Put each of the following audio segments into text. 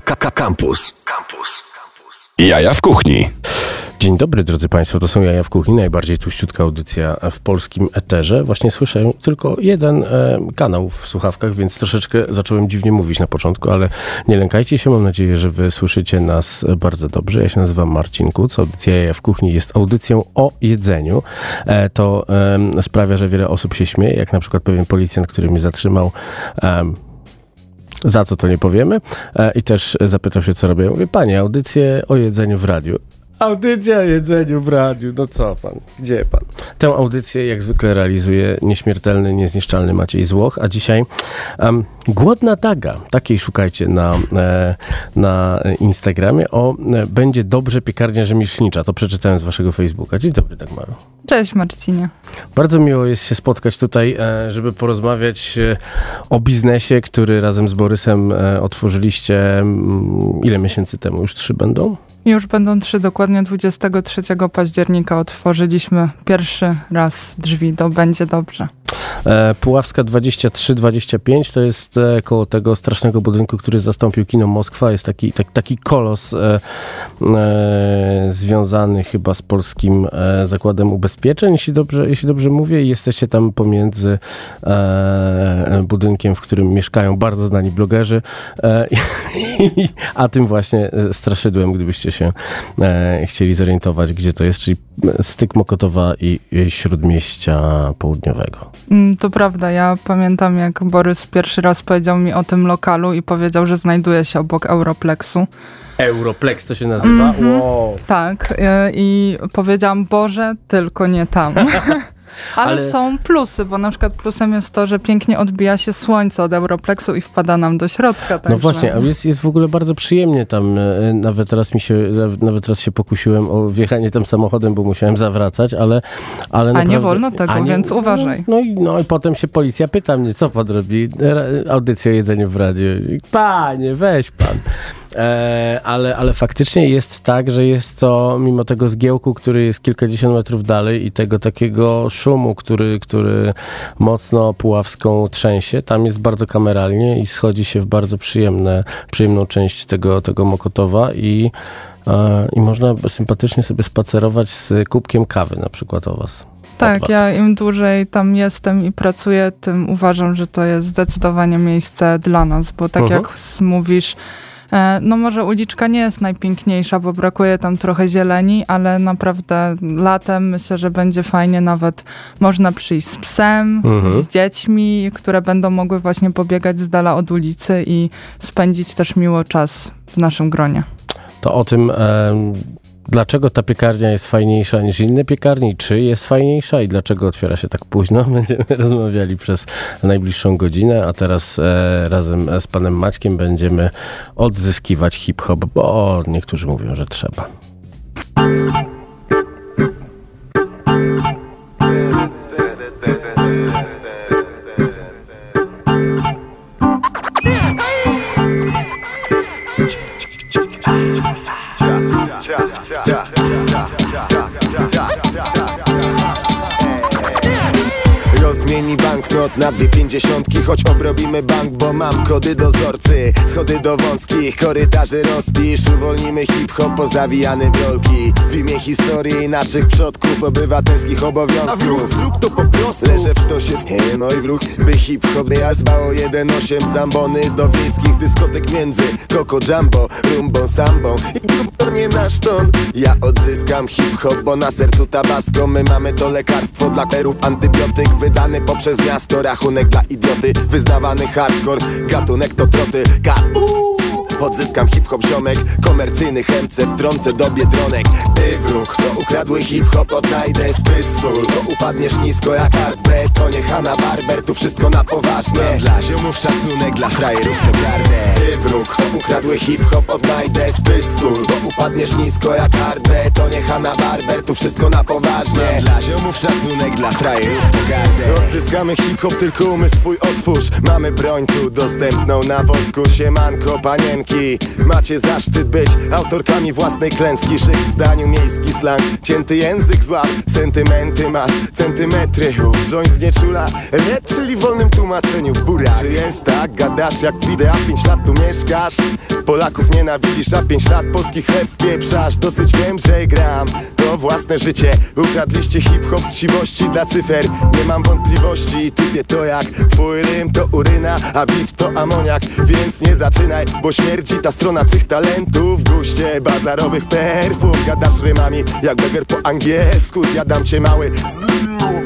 Campus. Campus. Jaja w kuchni. Dzień dobry drodzy Państwo, to są Jaja w Kuchni, najbardziej tuściutka audycja w polskim eterze. Właśnie słyszę tylko jeden e, kanał w słuchawkach, więc troszeczkę zacząłem dziwnie mówić na początku, ale nie lękajcie się, mam nadzieję, że Wy słyszycie nas bardzo dobrze. Ja się nazywam Marcin Kuc, audycja Jaja w Kuchni jest audycją o jedzeniu. E, to e, sprawia, że wiele osób się śmieje, jak na przykład pewien policjant, który mnie zatrzymał za co to nie powiemy. E, I też zapytał się, co robię. Mówię, panie, audycję o jedzeniu w radiu. Audycja o jedzeniu w radiu, no co pan, gdzie pan? Tę audycję jak zwykle realizuje nieśmiertelny, niezniszczalny Maciej Złoch, a dzisiaj um, Głodna Daga, takiej szukajcie na, e, na Instagramie, o e, będzie dobrze piekarnia rzemieślnicza, to przeczytałem z waszego Facebooka. Dzień dobry Dagmaro. Cześć Marcinie. Bardzo miło jest się spotkać tutaj, e, żeby porozmawiać e, o biznesie, który razem z Borysem e, otworzyliście mm, ile miesięcy temu? Już trzy będą? Już będą trzy, dokładnie 23 października otworzyliśmy pierwszy raz drzwi, to będzie dobrze. E, Puławska 23-25 to jest e, koło tego strasznego budynku, który zastąpił kino Moskwa. Jest taki, tak, taki kolos e, e, związany chyba z polskim e, zakładem ubezpieczeń, jeśli dobrze, jeśli dobrze mówię. I jesteście tam pomiędzy e, budynkiem, w którym mieszkają bardzo znani blogerzy, a tym właśnie straszydłem, gdybyście się chcieli zorientować, gdzie to jest, czyli styk Mokotowa i Śródmieścia Południowego. To prawda, ja pamiętam jak Borys pierwszy raz powiedział mi o tym lokalu i powiedział, że znajduje się obok Europlexu. Europlex to się nazywa? Mm -hmm. wow. Tak, e, i powiedziałam, Boże, tylko nie tam. Ale, Ale, są plusy, bo na przykład plusem jest to, że pięknie odbija się słońce od Europlexu i wpada nam do środka. Także. No właśnie, a jest, jest w ogóle bardzo przyjemnie tam. E, nawet teraz mi się, nawet teraz się pokusiłem o wjechanie tam samochodem, bo musiałem zawracać, ale... ale a naprawdę, nie wolno tego, nie, więc uważaj. No, no, i, no i potem się policja pyta mnie, co pan robi? Audycję o jedzeniu w radiu. Panie, weź pan. E, ale, ale faktycznie jest tak, że jest to, mimo tego zgiełku, który jest kilkadziesiąt metrów dalej i tego takiego szumu, który, który mocno Puławską trzęsie, tam jest bardzo kameralnie i schodzi się w bardzo przyjemne, przyjemną część tego, tego Mokotowa i, e, i można sympatycznie sobie spacerować z kubkiem kawy na przykład o was. Tak, ja im dłużej tam jestem i pracuję, tym uważam, że to jest zdecydowanie miejsce dla nas, bo tak uh mhm. -huh. jak mówisz, no może uliczka nie jest najpiękniejsza, bo brakuje tam trochę zieleni, ale naprawdę latem myślę, że będzie fajnie, nawet można przyjść z psem, mhm. z dziećmi, które będą mogły właśnie pobiegać z dala od ulicy i spędzić też miło czas w naszym gronie. To o tym dlaczego ta piekarnia jest fajniejsza niż inne piekarnie, czy jest fajniejsza i dlaczego otwiera się tak późno. Będziemy rozmawiali przez najbliższą godzinę, a teraz e, razem z panem Maćkiem będziemy odzyskiwać hip-hop, bo niektórzy mówią, że trzeba. position. Pięćdziesiątki Choć obrobimy bank, bo mam kody dozorcy. Schody do wąskich korytarzy rozpisz. Uwolnimy hip-hop pozawijany w rolki. W imię historii naszych przodków Obywatelskich obowiązków A w ruch zrób to po prostu. Leżę w sztosie w no i w ruch By hip-hop ja zbało 1-8 Zambony do wiejskich dyskotek między Coco Jumbo, Rumbo, Sambo I nie nasz ton Ja odzyskam hip-hop, bo na sercu tabasco. My mamy to lekarstwo dla kerów Antybiotyk wydany poprzez miasto Rachunek dla wyznawany hardcore Gatunek to troty, K.U. Odzyskam hip-hop ziomek Komercyjny chemce wtrącę do biedronek. Ty wróg, to ukradły hip-hop odnajdę Strysful, to upadniesz nisko jak Art To nie Hanna Barber, tu wszystko na poważnie. Dla ziomów szacunek, dla frajerów to gardę Ty wróg, to ukradły hip-hop odnajdę Strysful, to upadniesz nisko jak Art To nie Hanna Barber, tu wszystko na poważnie. Dla ziomów szacunek, dla frajerów to gardę Odzyskamy hip-hop, tylko umysł swój otwórz. Mamy broń tu dostępną na wosku Siemanko, panienki klęski Macie zaszczyt być autorkami własnej klęski. Szyk w zdaniu miejski slang. Cięty język złap, sentymenty masz. Centymetry, joint z nieczula Red, czyli w wolnym tłumaczeniu. Burak Czy jest tak, gadasz jak Cide, a pięć lat tu mieszkasz? Polaków nienawidzisz, a pięć lat polskich chleb wpieprzasz. Dosyć wiem, że gram to własne życie. Ukradliście hip-hop z siwości dla cyfer. Nie mam wątpliwości, typie to jak Twój rym to uryna, a beat to amoniak. Więc nie zaczynaj, bo śmierdzi ta strona twych talentów. Guście bazarowych perfum Gadasz rymami jak beger po angielsku. Zjadam cię mały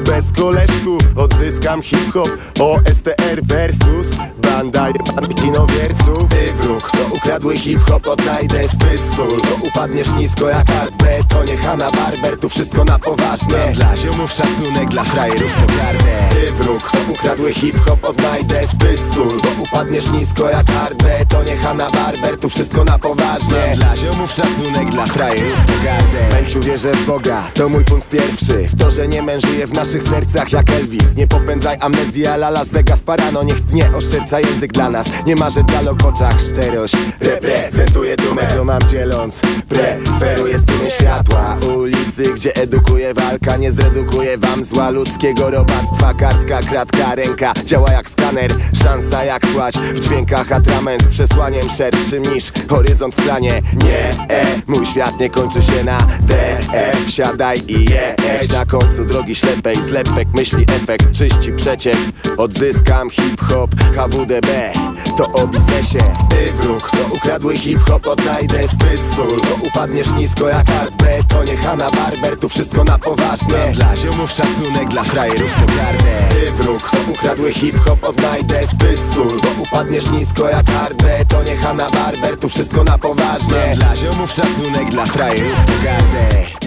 bez koleżków Odzyskam hip-hop OSTR versus Banda jebanych kinowierców. Ty wróg, to ukradły hip-hop Odnajdę smysł, bo upadniesz nisko jak Art B To nie Hanna Barber, tu wszystko na poważnie. Dla ziomów szacunek, dla frajerów pogardę. Ty wróg, to ukradły hip-hop Odnajdę smysł, bo upadniesz nisko jak Art B To nie Hanna Barber, tu wszystko na poważnie. Mam dla ziomów szacunek, dla frajerów pogardę. Męciu wierzę w Boga, to mój punkt pierwszy. W to, że nie mężyje w naszych sercach jak Elvis. Nie popędzaj amnezji, a la Las Vegas parano. Niech tnie oszczerca język dla nas. Nie marzę dialog w oczach, szczerość Reprezentuję dumę, co mam dzieląc Preferuję strumień światła. Ulicy, gdzie edukuje walka Nie zredukuje wam zła ludzkiego robactwa. Kartka, kratka, ręka Działa jak skaner, szansa jak słać W dźwiękach atrament przesłaniem szerszym niż horyzont w planie. Nie, e, mój świat nie kończy się na D, E. Wsiadaj i jedź. Na końcu drogi ślepej Zlepek myśli efekt, czyści przeciek. Odzyskam hip-hop, HWDB To o biznesie, ty wróg To ukradły hip-hop, odnajdę smysł Bo upadniesz nisko jak Art B To nie Hanna Barber, tu wszystko na poważnie. Mam dla ziomów szacunek, dla frajerów pogardę. Ty wróg To ukradły hip-hop, odnajdę smysł Bo upadniesz nisko jak Art B To nie Hanna Barber, tu wszystko na poważnie. Mam dla ziomów szacunek, dla frajerów pogardę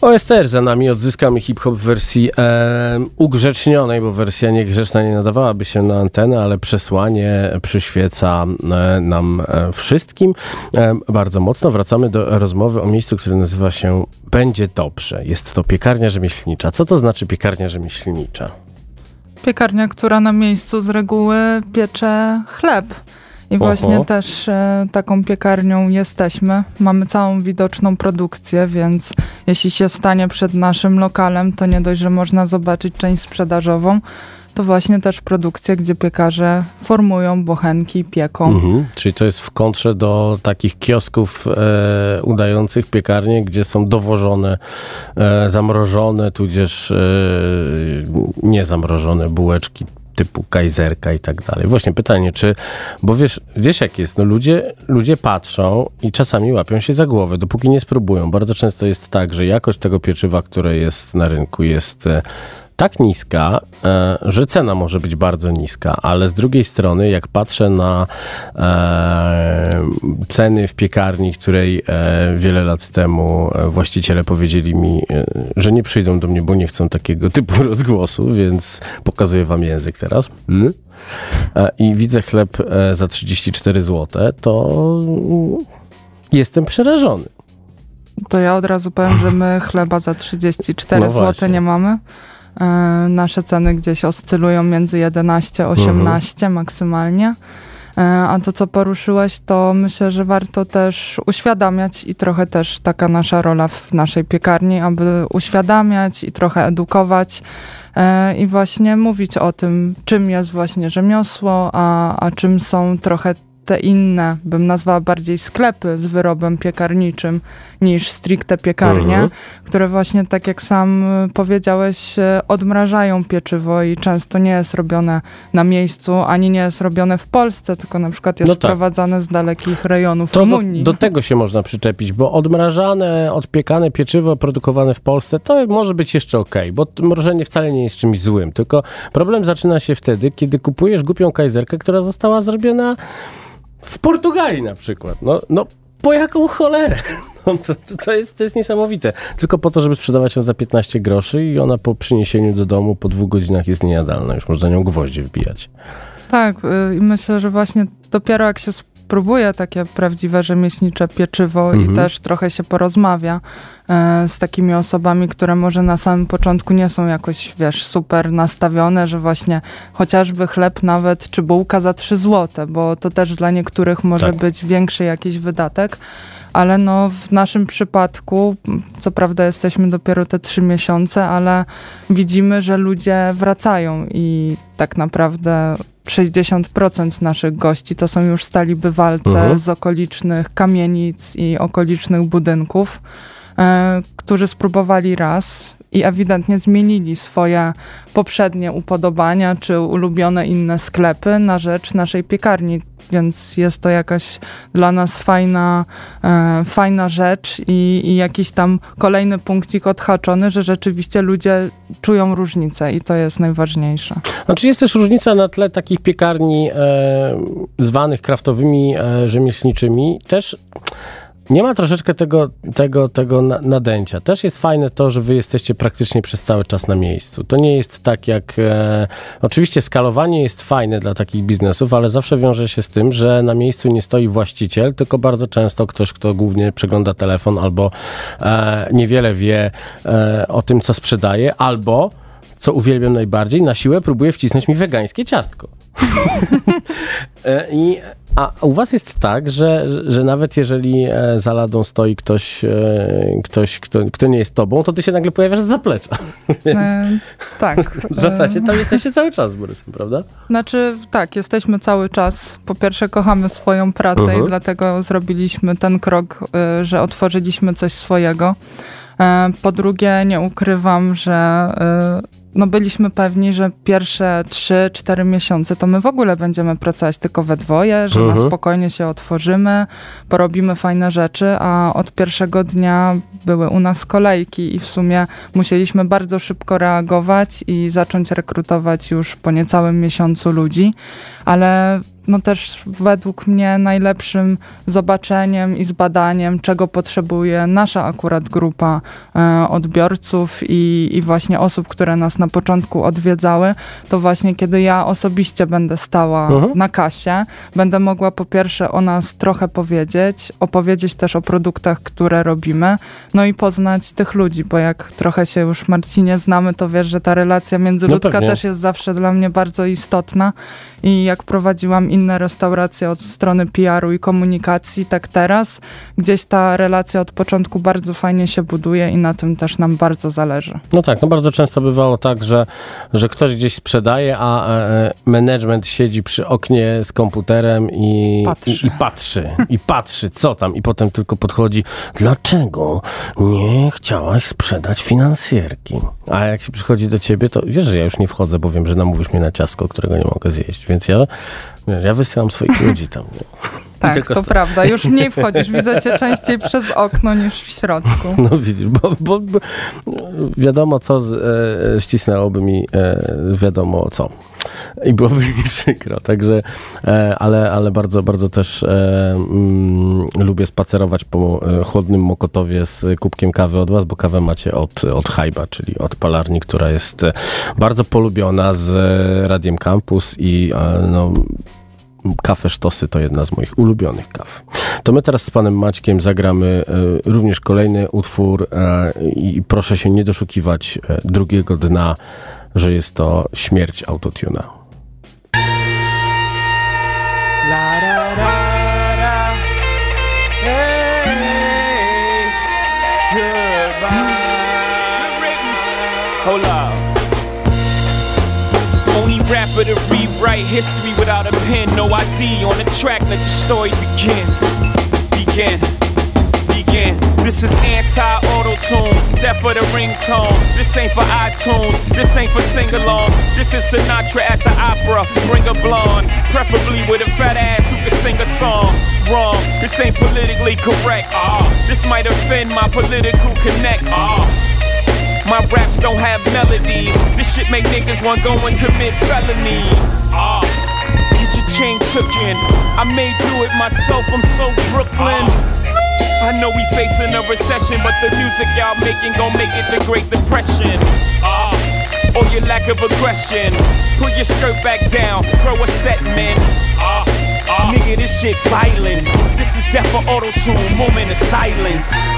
OSTR za nami, odzyskamy hip-hop w wersji e, ugrzecznionej, bo wersja niegrzeczna nie nadawałaby się na antenę, ale przesłanie przyświeca e, nam e, wszystkim e, bardzo mocno. Wracamy do rozmowy o miejscu, które nazywa się Będzie Dobrze. Jest to piekarnia rzemieślnicza. Co to znaczy piekarnia rzemieślnicza? Piekarnia, która na miejscu z reguły piecze chleb. I właśnie Oho. też e, taką piekarnią jesteśmy. Mamy całą widoczną produkcję, więc jeśli się stanie przed naszym lokalem, to nie dość, że można zobaczyć część sprzedażową, to właśnie też produkcję, gdzie piekarze formują bochenki, pieką. Mhm. Czyli to jest w kontrze do takich kiosków e, udających piekarnie, gdzie są dowożone, e, zamrożone, tudzież e, niezamrożone bułeczki typu kajzerka i tak dalej. Właśnie pytanie, czy, bo wiesz, wiesz jak jest, no ludzie, ludzie patrzą i czasami łapią się za głowę, dopóki nie spróbują. Bardzo często jest tak, że jakość tego pieczywa, które jest na rynku jest e, tak niska, e, że cena może być bardzo niska, ale z drugiej strony, jak patrzę na e, ceny w piekarni, której e, wiele lat temu właściciele powiedzieli mi, że nie przyjdą do mnie, bo nie chcą takiego typu rozgłosu, więc pokazuję wam język teraz. Mm. E, I widzę chleb za 34 zł, to jestem przerażony. To ja od razu powiem, że my chleba za 34 No zł nie mamy. E, Nasze ceny gdzieś oscylują między 11 a 18 Mhm. maksymalnie. E, A to, co poruszyłeś, to myślę, że warto też uświadamiać i trochę też taka nasza rola w naszej piekarni, aby uświadamiać i trochę edukować e, i właśnie mówić o tym, czym jest właśnie rzemiosło, a, a czym są trochę te inne, bym nazwała bardziej sklepy z wyrobem piekarniczym niż stricte piekarnie, Mhm. które właśnie, tak jak sam y, powiedziałeś, y, odmrażają pieczywo i często nie jest robione na miejscu, ani nie jest robione w Polsce, tylko na przykład jest No tak. sprowadzane z dalekich rejonów To do, Rumunii. do tego się można przyczepić, bo odmrażane, odpiekane pieczywo produkowane w Polsce to może być jeszcze ok, bo mrożenie wcale nie jest czymś złym. Tylko problem zaczyna się wtedy, kiedy kupujesz głupią kajzerkę, która została zrobiona w Portugalii na przykład. No, no po jaką cholerę? No, to, to, jest, to jest niesamowite. Tylko po to, żeby sprzedawać ją za 15 groszy i ona po przyniesieniu do domu po dwóch godzinach jest niejadalna. Już można nią gwoździe wbijać. Tak, y, myślę, że właśnie dopiero jak się spróbuje takie prawdziwe rzemieślnicze pieczywo mhm. i też trochę się porozmawia e, z takimi osobami, które może na samym początku nie są jakoś, wiesz, super nastawione, że właśnie chociażby chleb nawet, czy bułka za 3 złote, bo to też dla niektórych może tak. być większy jakiś wydatek ale no w naszym przypadku, co prawda jesteśmy dopiero te trzy miesiące, ale widzimy, że ludzie wracają i tak naprawdę 60% naszych gości to są już stali bywalcy mhm. z okolicznych kamienic i okolicznych budynków, e, którzy spróbowali raz i ewidentnie zmienili swoje poprzednie upodobania czy ulubione inne sklepy na rzecz naszej piekarni. Więc jest to jakaś dla nas fajna, e, fajna rzecz i, i jakiś tam kolejny punkcik odhaczony, że rzeczywiście ludzie czują różnicę i to jest najważniejsze. Znaczy jest też różnica na tle takich piekarni e, zwanych kraftowymi, e, rzemieślniczymi. Też nie ma troszeczkę tego, tego, tego nadęcia. Też jest fajne to, że wy jesteście praktycznie przez cały czas na miejscu. To nie jest tak jak... E, oczywiście skalowanie jest fajne dla takich biznesów, ale zawsze wiąże się z tym, że na miejscu nie stoi właściciel, tylko bardzo często ktoś, kto głównie przegląda telefon albo e, niewiele wie e, o tym, co sprzedaje, albo co uwielbiam najbardziej, na siłę próbuje wcisnąć mi wegańskie ciastko. E, I, a u was jest tak, że, że nawet jeżeli e, za ladą stoi ktoś, e, ktoś kto, kto nie jest tobą, to ty się nagle pojawiasz z zaplecza. Więc e, tak. W zasadzie tam jesteście cały czas z Borysem, prawda? Znaczy tak, jesteśmy cały czas. Po pierwsze kochamy swoją pracę uh -huh. i mhm. dlatego zrobiliśmy ten krok, że otworzyliśmy coś swojego. Po drugie, nie ukrywam, że no byliśmy pewni, że pierwsze 3-4 miesiące to my w ogóle będziemy pracować tylko we dwoje, że mhm. na spokojnie się otworzymy, porobimy fajne rzeczy, a od pierwszego dnia były u nas kolejki i w sumie musieliśmy bardzo szybko reagować i zacząć rekrutować już po niecałym miesiącu ludzi, ale no też według mnie najlepszym zobaczeniem i zbadaniem, czego potrzebuje nasza akurat grupa e, odbiorców i, i właśnie osób, które nas na początku odwiedzały, to właśnie kiedy ja osobiście będę stała mhm. na kasie, będę mogła po pierwsze o nas trochę powiedzieć, opowiedzieć też o produktach, które robimy, no i poznać tych ludzi, bo jak trochę się już Marcinie znamy, to wiesz, że ta relacja międzyludzka no też jest zawsze dla mnie bardzo istotna i jak prowadziłam inne restauracje od strony PR-u i komunikacji, tak teraz gdzieś ta relacja od początku bardzo fajnie się buduje i na tym też nam bardzo zależy. No tak, no bardzo często bywało tak, że, że ktoś gdzieś sprzedaje, a e, management siedzi przy oknie z komputerem i patrzy. I, i patrzy, i patrzy, co tam, i potem tylko podchodzi, dlaczego nie chciałaś sprzedać finansjerki? A jak się przychodzi do ciebie, to wiesz, że ja już nie wchodzę, bo wiem, że namówisz mnie na ciasko, którego nie mogę zjeść, więc ja, ja wysyłam swoich ludzi tam. Nie? Tak, to prawda. Już mniej wchodzisz. Widzę cię częściej przez okno niż w środku. No widzisz, bo, bo, bo wiadomo co z, e, ścisnęłoby mi e, wiadomo co. I byłoby mi przykro. Także, e, ale, ale bardzo, bardzo też e, mm, lubię spacerować po e, chłodnym Mokotowie z kubkiem kawy od was, bo kawę macie od, od Hajba, czyli od palarni, która jest e, bardzo polubiona z Radiem Campus i no, Kafę Sztosy to jedna z moich ulubionych kaw. To my teraz z panem Maćkiem zagramy e, również kolejny utwór e, i proszę się nie doszukiwać e, drugiego dna, że jest to śmierć autotuna. La, ra, ra. Hold up. Rapper to rewrite history without a pen. No ID on the track, let the story begin. Begin. Begin. This is anti-auto-tune, death for the ringtone. This ain't for iTunes, this ain't for sing-alongs. This is Sinatra at the opera, bring a blonde, preferably with a fat ass who can sing a song. Wrong, this ain't politically correct. Uh, this might offend my political connects. Uh, my raps don't have melodies. This shit make niggas want go and commit felonies. Ah, get your chain took in. I may do it myself, I'm so Brooklyn. I know we facing a recession, but the music y'all making gon' make it the Great Depression. Ah, or your lack of aggression. Pull your skirt back down, throw a set, man. Ah. Uh, nigga, this shit violent. This is death for auto tune, moment of silence.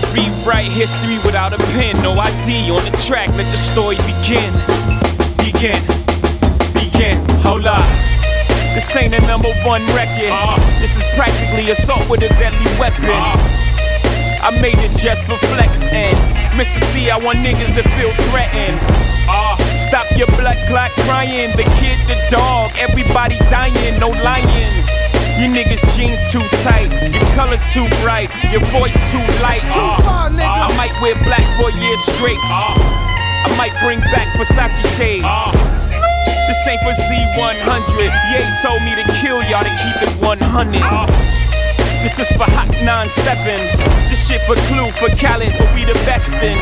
To rewrite history without a pen. No ID on the track, let the story begin. Begin. Begin. Hold up. This ain't a number one record. Uh, this is practically assault with a deadly weapon. Uh, I made this just for flex and Mr. C, I want niggas to feel threatened. Uh, stop your blood clot crying. The kid, the dog, everybody dying, no lying. You niggas jeans too tight, your colors too bright, your voice too light. Uh, far, nigga. I might wear black for a year straight. I might bring back Versace shades. This ain't for Z100. Ye told me to kill y'all to keep it 100. This is for Hot 97. This shit for Clue, for Khaled, but we the best in.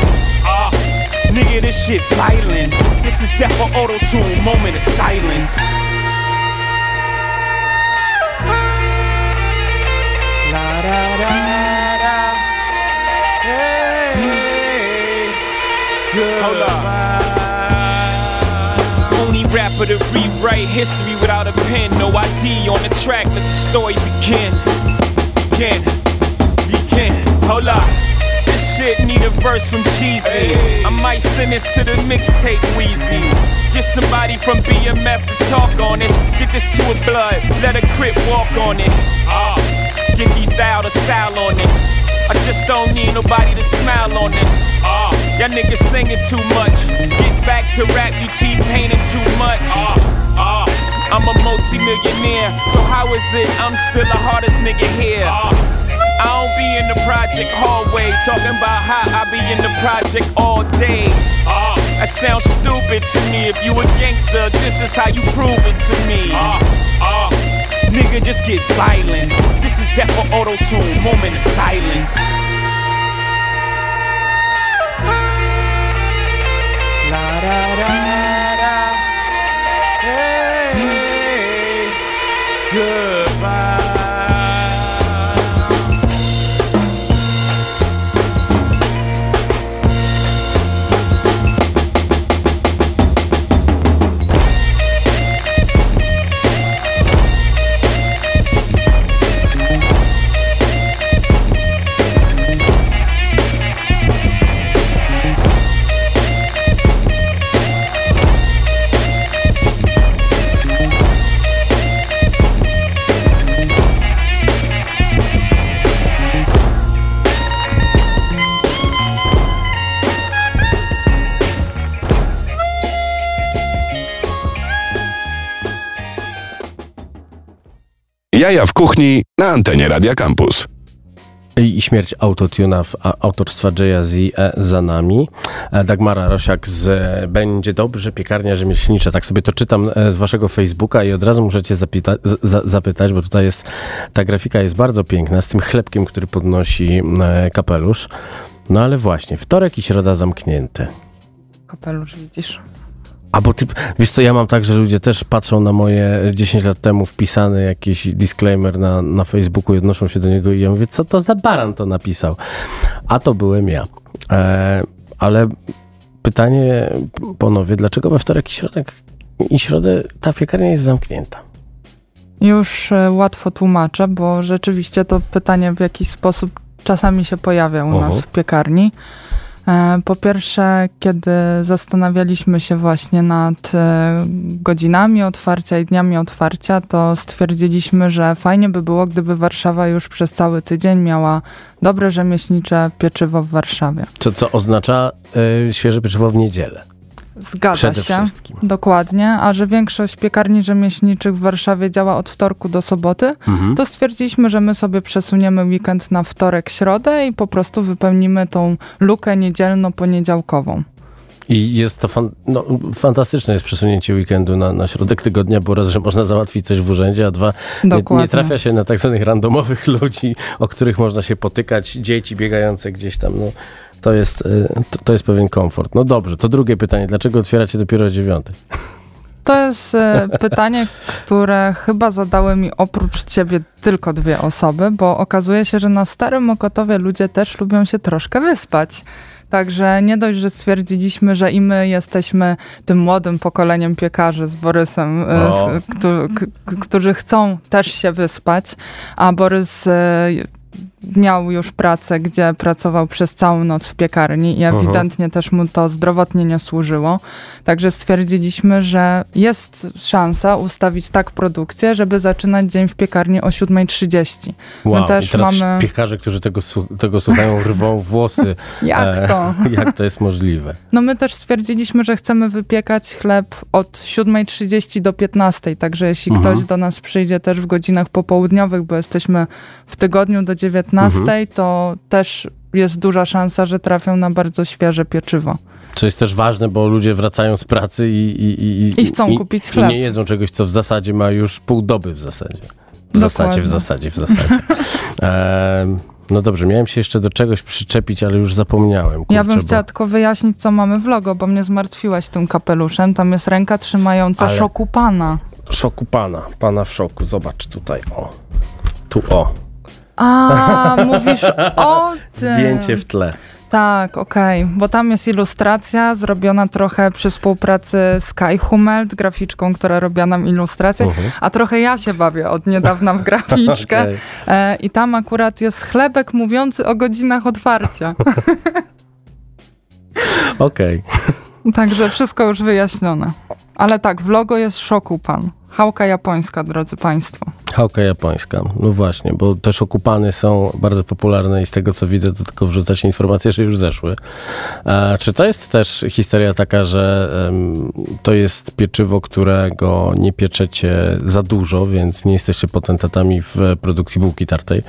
Uh, nigga, this shit violent. This is death for auto tune, moment of silence. La da da da. Hey, Hold up. Only rapper to rewrite history without a pen. No ID on the track, let the story begin. Begin. Begin. Hold up. Shit need a verse from Cheesy. I might send this to the mixtape Wheezy. Get somebody from BMF to talk on this. Get this to a blood, let a crip walk on it. Uh, get these thou the style on this. I just don't need nobody to smile on this. Uh, y'all niggas singing too much. Get back to rap, you T-painting too much. Uh, uh, I'm a multi-millionaire, so how is it I'm still the hardest nigga here? I don't be in the project hallway talking about how I be in the project all day. Uh, that sounds stupid to me. If you a gangster, this is how you prove it to me. Uh, uh, nigga, just get violent. This is death for auto tune, moment of silence. La da da. Jaja w kuchni na antenie Radia Campus. I śmierć autotuna w autorstwa Jaya Z e, za nami. E, Dagmara Rosiak z e, Będzie Dobrze, piekarnia rzemieślnicza. Tak sobie to czytam z waszego Facebooka i od razu cię zapyta- za- zapytać, bo tutaj jest, ta grafika jest bardzo piękna, z tym chlebkiem, który podnosi kapelusz. No ale właśnie, wtorek i środa zamknięte. Kapelusz widzisz. A bo ty, wiesz co, ja mam tak, że ludzie też patrzą na moje 10 lat temu wpisany jakiś disclaimer na, na Facebooku i odnoszą się do niego i ja mówię, co to za baran to napisał? A to byłem ja. E, ale pytanie ponownie, dlaczego we wtorek i środek i środę ta piekarnia jest zamknięta? Już e, łatwo tłumaczę, bo rzeczywiście to pytanie w jakiś sposób czasami się pojawia u Oho. nas w piekarni. E, Po pierwsze, kiedy zastanawialiśmy się właśnie nad e, godzinami otwarcia i dniami otwarcia, to stwierdziliśmy, że fajnie by było, gdyby Warszawa już przez cały tydzień miała dobre rzemieślnicze pieczywo w Warszawie. Co, co oznacza e, świeże pieczywo w niedzielę? Zgadza Przede się. wszystkim. Dokładnie, a że większość piekarni rzemieślniczych w Warszawie działa od wtorku do soboty, Mhm. to stwierdziliśmy, że my sobie przesuniemy weekend na wtorek, środę i po prostu wypełnimy tą lukę niedzielno-poniedziałkową. I jest to fan, no, fantastyczne jest przesunięcie weekendu na, na środek tygodnia, bo raz, że można załatwić coś w urzędzie, a dwa, nie, nie trafia się na tak zwanych randomowych ludzi, o których można się potykać, dzieci biegające gdzieś tam. No, to, jest, y, to, to jest pewien komfort. No dobrze, to drugie pytanie. Dlaczego otwieracie dopiero o dziewiątej? To jest e, pytanie, które chyba zadały mi oprócz ciebie tylko dwie osoby, bo okazuje się, że na Starym Mokotowie ludzie też lubią się troszkę wyspać. Także nie dość, że stwierdziliśmy, że i my jesteśmy tym młodym pokoleniem piekarzy z Borysem, e, z, którzy chcą też się wyspać, a Borys miał już pracę, gdzie pracował przez całą noc w piekarni i ewidentnie też mu to zdrowotnie nie służyło. Także stwierdziliśmy, że jest szansa ustawić tak produkcję, żeby zaczynać dzień w piekarni o 7.30. Wow, My też i teraz mamy... piekarze, którzy tego, tego słuchają, rwą włosy. jak to? E, jak to jest możliwe? No my też stwierdziliśmy, że chcemy wypiekać chleb od 7.30 do 15.00, także jeśli mhm. ktoś do nas przyjdzie też w godzinach popołudniowych, bo jesteśmy w tygodniu do 19 15, mhm. to też jest duża szansa, że trafią na bardzo świeże pieczywo. Co jest też ważne, bo ludzie wracają z pracy i, i, i, I chcą i, kupić chleb. I nie jedzą czegoś, co w zasadzie ma już pół doby w zasadzie. W zasadzie, w zasadzie, w zasadzie. no dobrze, miałem się jeszcze do czegoś przyczepić, ale już zapomniałem. Kurczę, ja bym chciała bo... tylko wyjaśnić, co mamy w logo, bo mnie zmartwiłaś tym kapeluszem. Tam jest ręka trzymająca ale... szoku pana. Szoku pana, pana w szoku. Zobacz tutaj, o. Tu o. A, mówisz o tym. Zdjęcie w tle. Tak, okej, okay. bo tam jest ilustracja zrobiona trochę przy współpracy z Kai Hummelt, graficzką, która robiła nam ilustrację, uh -huh. a trochę ja się bawię od niedawna w graficzkę okay. e, i tam akurat jest chlebek mówiący o godzinach otwarcia. Okej. Także wszystko już wyjaśnione. Ale tak, w logo jest szoku pan. Hałka japońska, drodzy Państwo. Hałka japońska, no właśnie, bo też okupany są bardzo popularne i z tego co widzę, to tylko wrzucać informacje, że już zeszły. Czy to jest też historia taka, że um, to jest pieczywo, którego nie pieczecie za dużo, więc nie jesteście potentatami w produkcji bułki tartej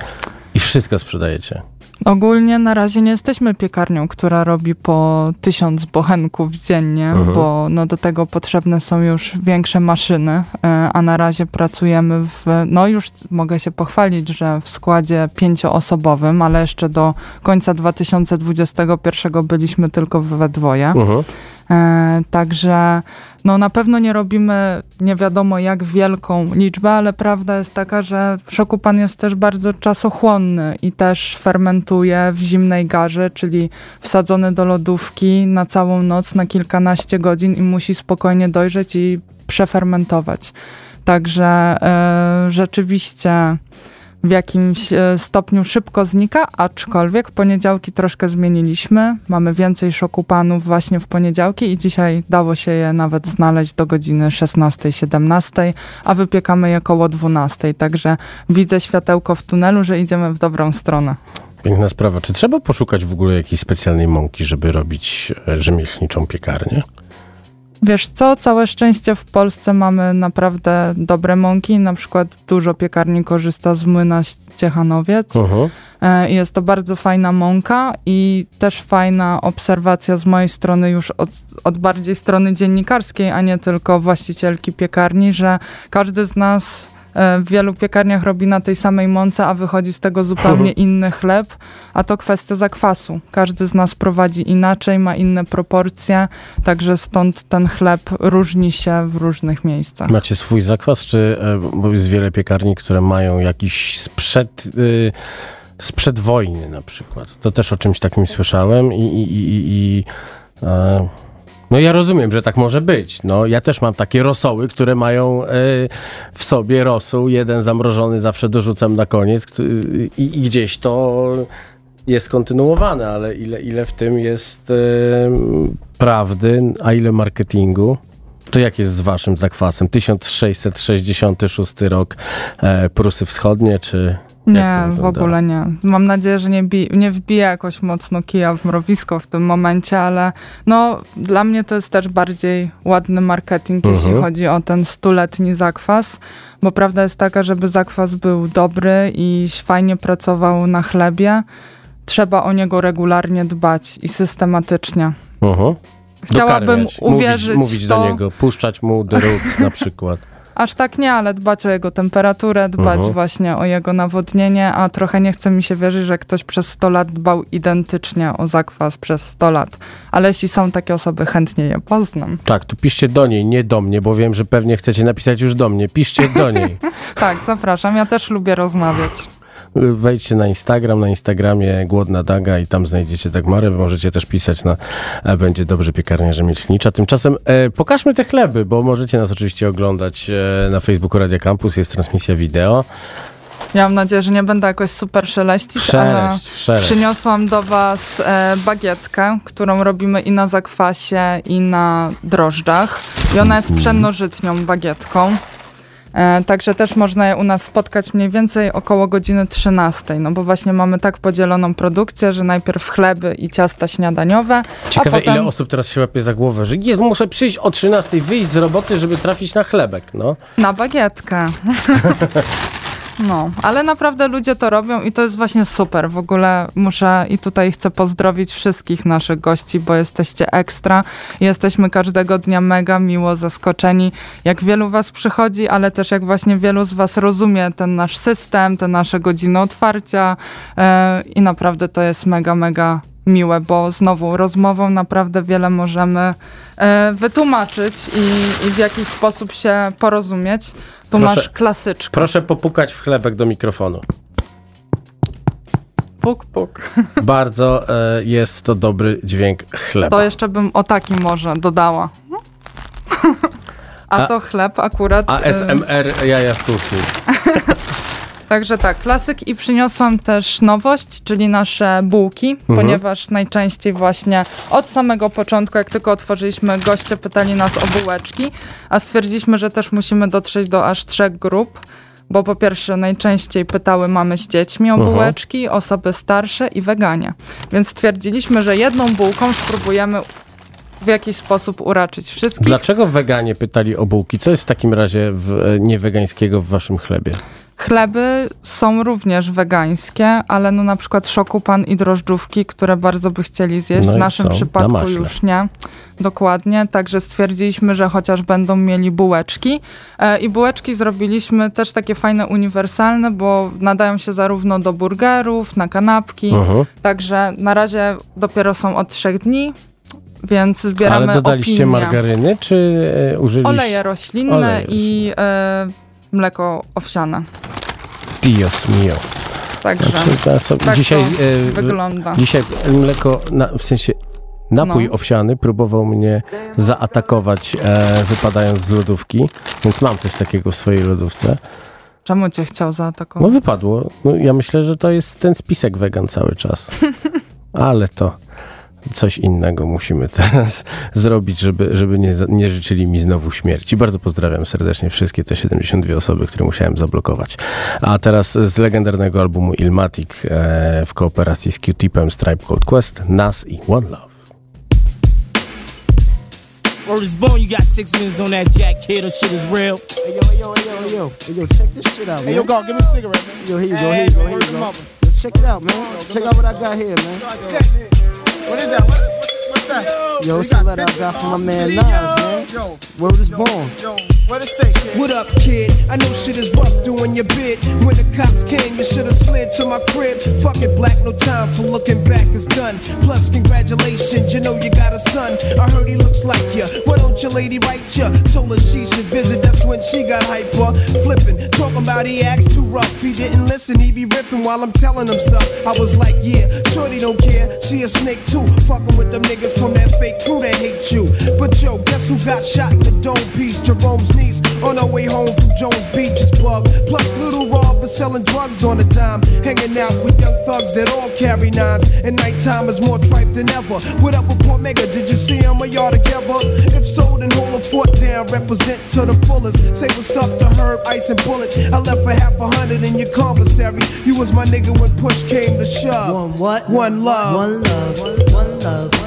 i wszystko sprzedajecie? Ogólnie na razie nie jesteśmy piekarnią, która robi po tysiąc bochenków dziennie, mhm. bo no do tego potrzebne są już większe maszyny, e, a na razie pracujemy w, no już mogę się pochwalić, że w składzie pięcioosobowym, ale jeszcze do końca 2021 byliśmy tylko we dwoje. Mhm. E, także no na pewno nie robimy nie wiadomo jak wielką liczbę, ale prawda jest taka, że szokupan jest też bardzo czasochłonny i też fermentuje w zimnej garze, czyli wsadzony do lodówki na całą noc, na kilkanaście godzin i musi spokojnie dojrzeć i przefermentować. Także e, rzeczywiście w jakimś e, stopniu szybko znika, aczkolwiek poniedziałki troszkę zmieniliśmy. Mamy więcej szokupanów właśnie w poniedziałki i dzisiaj dało się je nawet znaleźć do godziny 16-17, a wypiekamy je koło 12. Także widzę światełko w tunelu, że idziemy w dobrą stronę. Piękna sprawa. Czy trzeba poszukać w ogóle jakiejś specjalnej mąki, żeby robić e, rzemieślniczą piekarnię? Wiesz co, całe szczęście w Polsce mamy naprawdę dobre mąki. Na przykład dużo piekarni korzysta z młyna Ciechanowiec. E, jest to bardzo fajna mąka i też fajna obserwacja z mojej strony już od, od bardziej strony dziennikarskiej, a nie tylko właścicielki piekarni, że każdy z nas w wielu piekarniach robi na tej samej mące, a wychodzi z tego zupełnie inny chleb, a to kwestia zakwasu. Każdy z nas prowadzi inaczej, ma inne proporcje, także stąd ten chleb różni się w różnych miejscach. Macie swój zakwas, czy e, bo jest wiele piekarni, które mają jakiś sprzed... Yy sprzed wojny na przykład. To też o czymś takim słyszałem i, i, i, i e, no ja rozumiem, że tak może być. No ja też mam takie rosoły, które mają y, w sobie rosół, jeden zamrożony zawsze dorzucam na koniec i, i gdzieś to jest kontynuowane, ale ile, ile w tym jest y, prawdy, a ile marketingu? To jak jest z waszym zakwasem? 1666 rok e, Prusy Wschodnie, czy nie, w ogóle nie. Mam nadzieję, że nie, bi- nie wbije jakoś mocno kija w mrowisko w tym momencie, ale no dla mnie to jest też bardziej ładny marketing, jeśli mhm. chodzi o ten stuletni zakwas, bo prawda jest taka, żeby zakwas był dobry i fajnie pracował na chlebie, trzeba o niego regularnie dbać i systematycznie. -huh. Chciałabym uwierzyć Mówić, mówić to... do niego, puszczać mu Roots na przykład. Aż tak nie, ale dbać o jego temperaturę, dbać Mhm. właśnie o jego nawodnienie, a trochę nie chce mi się wierzyć, że ktoś przez 100 lat dbał identycznie o zakwas przez 100 lat. Ale jeśli są takie osoby, chętnie je poznam. Tak, tu piszcie do niej, nie do mnie, bo wiem, że pewnie chcecie napisać już do mnie. Piszcie do niej. Tak, zapraszam. Ja też lubię rozmawiać. Wejdźcie na Instagram, na Instagramie Głodna Daga i tam znajdziecie Dagmarę. Możecie też pisać na e, Będzie Dobrze Piekarnia Rzemieślnicza. Tymczasem e, pokażmy te chleby, bo możecie nas oczywiście oglądać e, na Facebooku Radia Campus. Jest transmisja wideo. Ja mam nadzieję, że nie będę jakoś super szeleścić, ale Szeleść, szeleść. przyniosłam do was e, bagietkę, którą robimy i na zakwasie, i na drożdżach. I ona jest pszennożytnią bagietką. E, także też można je u nas spotkać mniej więcej około godziny 13, no bo właśnie mamy tak podzieloną produkcję, że najpierw chleby i ciasta śniadaniowe, Ciekawe, potem... ile osób teraz się łapie za głowę, że jest, muszę przyjść o 13, wyjść z roboty, żeby trafić na chlebek, no. Na bagietkę. No, ale naprawdę ludzie to robią i to jest właśnie super. W ogóle muszę i tutaj chcę pozdrowić wszystkich naszych gości, bo jesteście ekstra. Jesteśmy każdego dnia mega miło zaskoczeni, jak wielu was przychodzi, ale też jak właśnie wielu z was rozumie ten nasz system, te nasze godziny otwarcia e, i naprawdę to jest mega, mega miłe, bo znowu rozmową naprawdę wiele możemy e, wytłumaczyć i, i w jakiś sposób się porozumieć. Tu Proszę- masz klasyczkę. Proszę popukać w chlebek do mikrofonu. Puk, puk. Bardzo e, jest to dobry dźwięk chleba. To jeszcze bym o takim może dodała. A, A- to chleb akurat. y, ASMR jaja w kuchni. Także tak, klasyk i przyniosłam też nowość, czyli nasze bułki, Mhm. ponieważ najczęściej właśnie od samego początku, jak tylko otworzyliśmy, goście pytali nas o bułeczki, a stwierdziliśmy, że też musimy dotrzeć do aż trzech grup. Bo po pierwsze najczęściej pytały mamy z dziećmi o Mhm. bułeczki, osoby starsze i weganie. Więc stwierdziliśmy, że jedną bułką spróbujemy w jakiś sposób uraczyć wszystkich. Dlaczego weganie pytali o bułki? Co jest w takim razie w, e, niewegańskiego w waszym chlebie? Chleby są również wegańskie, ale no na przykład szokupan i drożdżówki, które bardzo by chcieli zjeść. No w naszym na przypadku maśle. już nie. Dokładnie, także stwierdziliśmy, że chociaż będą mieli bułeczki. E, I bułeczki zrobiliśmy też takie fajne, uniwersalne, bo nadają się zarówno do burgerów, na kanapki. Mhm. Także na razie dopiero są od trzech dni, więc zbieramy Ale dodaliście opinie. margaryny, czy e, użyliście... Oleje roślinne Oleje i e, mleko owsiane. Dios mio. Także Znaczy, tak dzisiaj, e, wygląda. dzisiaj mleko, na, w sensie napój No. owsiany próbował mnie zaatakować e, wypadając z lodówki, więc mam coś takiego w swojej lodówce. Czemu cię chciał No zaatakować? wypadło. No, ja myślę, że to jest ten spisek wegan cały czas. Ale to coś innego musimy teraz zrobić, żeby, żeby nie, nie życzyli mi znowu śmierci. Bardzo pozdrawiam serdecznie wszystkie te 72 osoby, które musiałem zablokować. A teraz z legendarnego albumu Ilmatic e, w kooperacji z Q-Tipem Stripe Cold Quest, Nas i One Love. Word is born, you got six minutes on that jack kid, or shit is real. Hey yo, hey yo, hey yo, hey yo, hey yo, check this shit out, man. Hey, yo, go, give me a cigarette, man. Yo, here you go, Hey, here you go, here you go. Yo, check it out, man. Check out what I got here, man. What is that? What, what, what's that? Yo, You it's a letter I got from my man Nas, man. Yo, Word is born. yo, what it say, kid? What up, kid? I know shit is rough doing your bid. When the cops came, you should've slid to my crib. Fuck it, black, no time for looking back, it's done. Plus, congratulations, you know you got a son. I heard he looks like you. Why don't your lady write you? Told her she should visit, that's when she got hyper. Flipping, talking about he acts too rough. He didn't listen, he be ripping while I'm telling him stuff. I was like, yeah, shorty don't care. She a snake too. Fucking with them niggas from that fake crew that hate you. But yo, guess who got shot in the dome piece? Jerome's niece on her way home from Jones Beach is. Plus, little Rob is selling drugs on a dime. Hanging out with young thugs that all carry nines. And nighttime is more tripe than ever. What up with Port Mega? Did you see him or y'all together? If so, then hold a foot down. Represent to the fullest. Say what's up to Herb, Ice, and Bullet. I left for half a hundred in your commissary. You was my nigga when push came to shove. One what? One love. One love. One love. One love.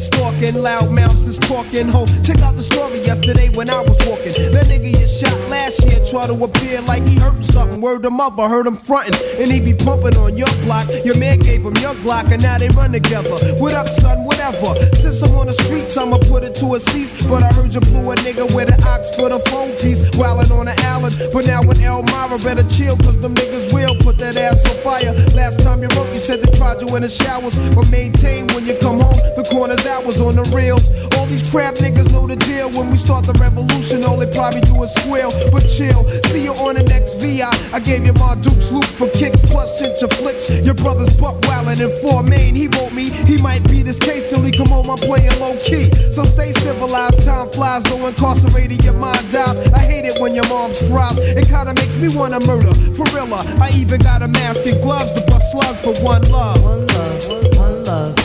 stalking, loud mouths is talking. Ho, check out the story yesterday when I was walking. That nigga you shot last year try to appear like he hurt something. Word him up, I heard him frontin'. And he be pumping on your block. Your man gave him your Glock, and now they run together. What up, son? Whatever. Since I'm on the streets, I'ma put it to a cease. But I heard you blew a nigga with an ox for the phone piece. Wildin' on the Allen. But now with Elmira, better chill, cause them niggas will put that ass on fire. Last time you wrote, you said they tried you in the showers. But maintain when you come home, the corner's hours on the reels. All these crap niggas know the deal. When we start the revolution, all they probably do is squeal. But chill, see you on the next VI. I gave you my Duke's loop for kicks, plus sent your flicks. Your brother's buck wildin' in four main. He wrote me, he might be this case till he come home. I'm playing low key. So stay civilized, time flies, though incarcerated, your mind dies. I hate it when your mom's cries. It kinda makes me wanna murder. For real, uh, I even got a mask and gloves to bust slugs, but one love. One love, one love,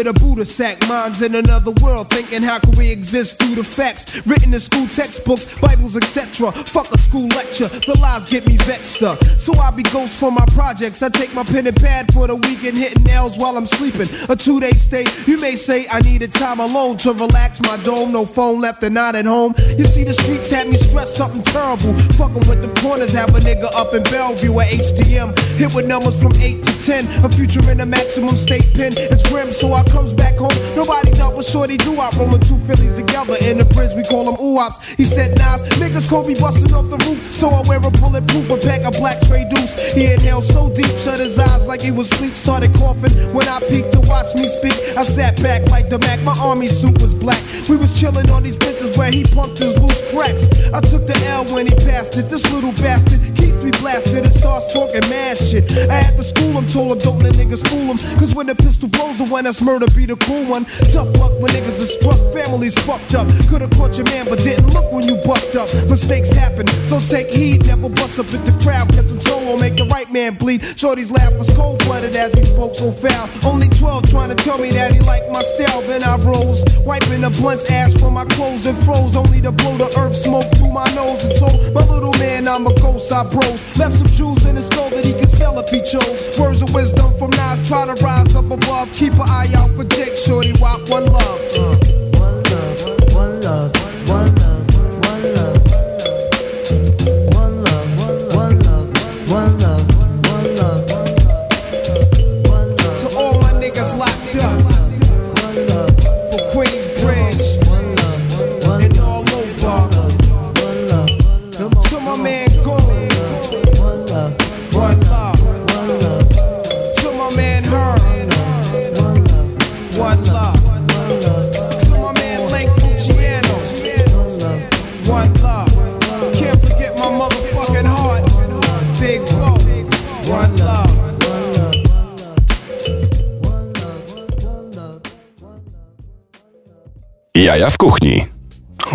with a Buddha sack, minds in another world, thinking how can we exist through the facts written in school textbooks, Bibles, etc. Fuck a school lecture, the lies get me vexed up. So I be ghost for my projects. I take my pen and pad for the weekend, hitting nails while I'm sleeping. A two day stay, you may say I needed time alone to relax my dome. No phone left and not at home. You see, the streets had me stressed something terrible. Fucking with the corners, have a nigga up in Bellevue at HDM. Hit with numbers from 8 to 10. A future in a maximum state pen. It's grim, so I comes back home. Nobody's out but shorty do I rolling two Phillies together in the bridge. We call them oops. He said, Nas, niggas me busting off the roof. So I wear a bulletproof, a pack of black tray deuce. He inhaled so deep, shut his eyes like he was sleep. Started coughing when I peeked to watch me speak. I sat back like the Mac. My army suit was black. We was chilling on these benches where he pumped his loose cracks. I took the L when he passed it. This little bastard keeps me blasted and starts talking mad shit. I had to school him, told him don't let niggas fool him. Cause when the pistol blows, the one that's murder be the cool one. Tough luck when niggas are struck, families fucked up. Could've caught your man, but didn't look when you bucked up. Mistakes happen, so take heed. Never bust up at the crowd, catch him solo, make the right man bleed. Shorty's laugh was cold blooded as he spoke so foul. Only 12 trying to tell me that he liked my style. Then I rose, wiping the blunt's ash from my clothes, then froze. Only to blow the earth smoke through my nose and told my little man I'm a ghost. I bros left some jewels in his skull that he could sell if he chose. Words of wisdom from Nas, try to rise up above. Keep an eye out for Jake Shorty, rock one love. Uh. Jaja w kuchni.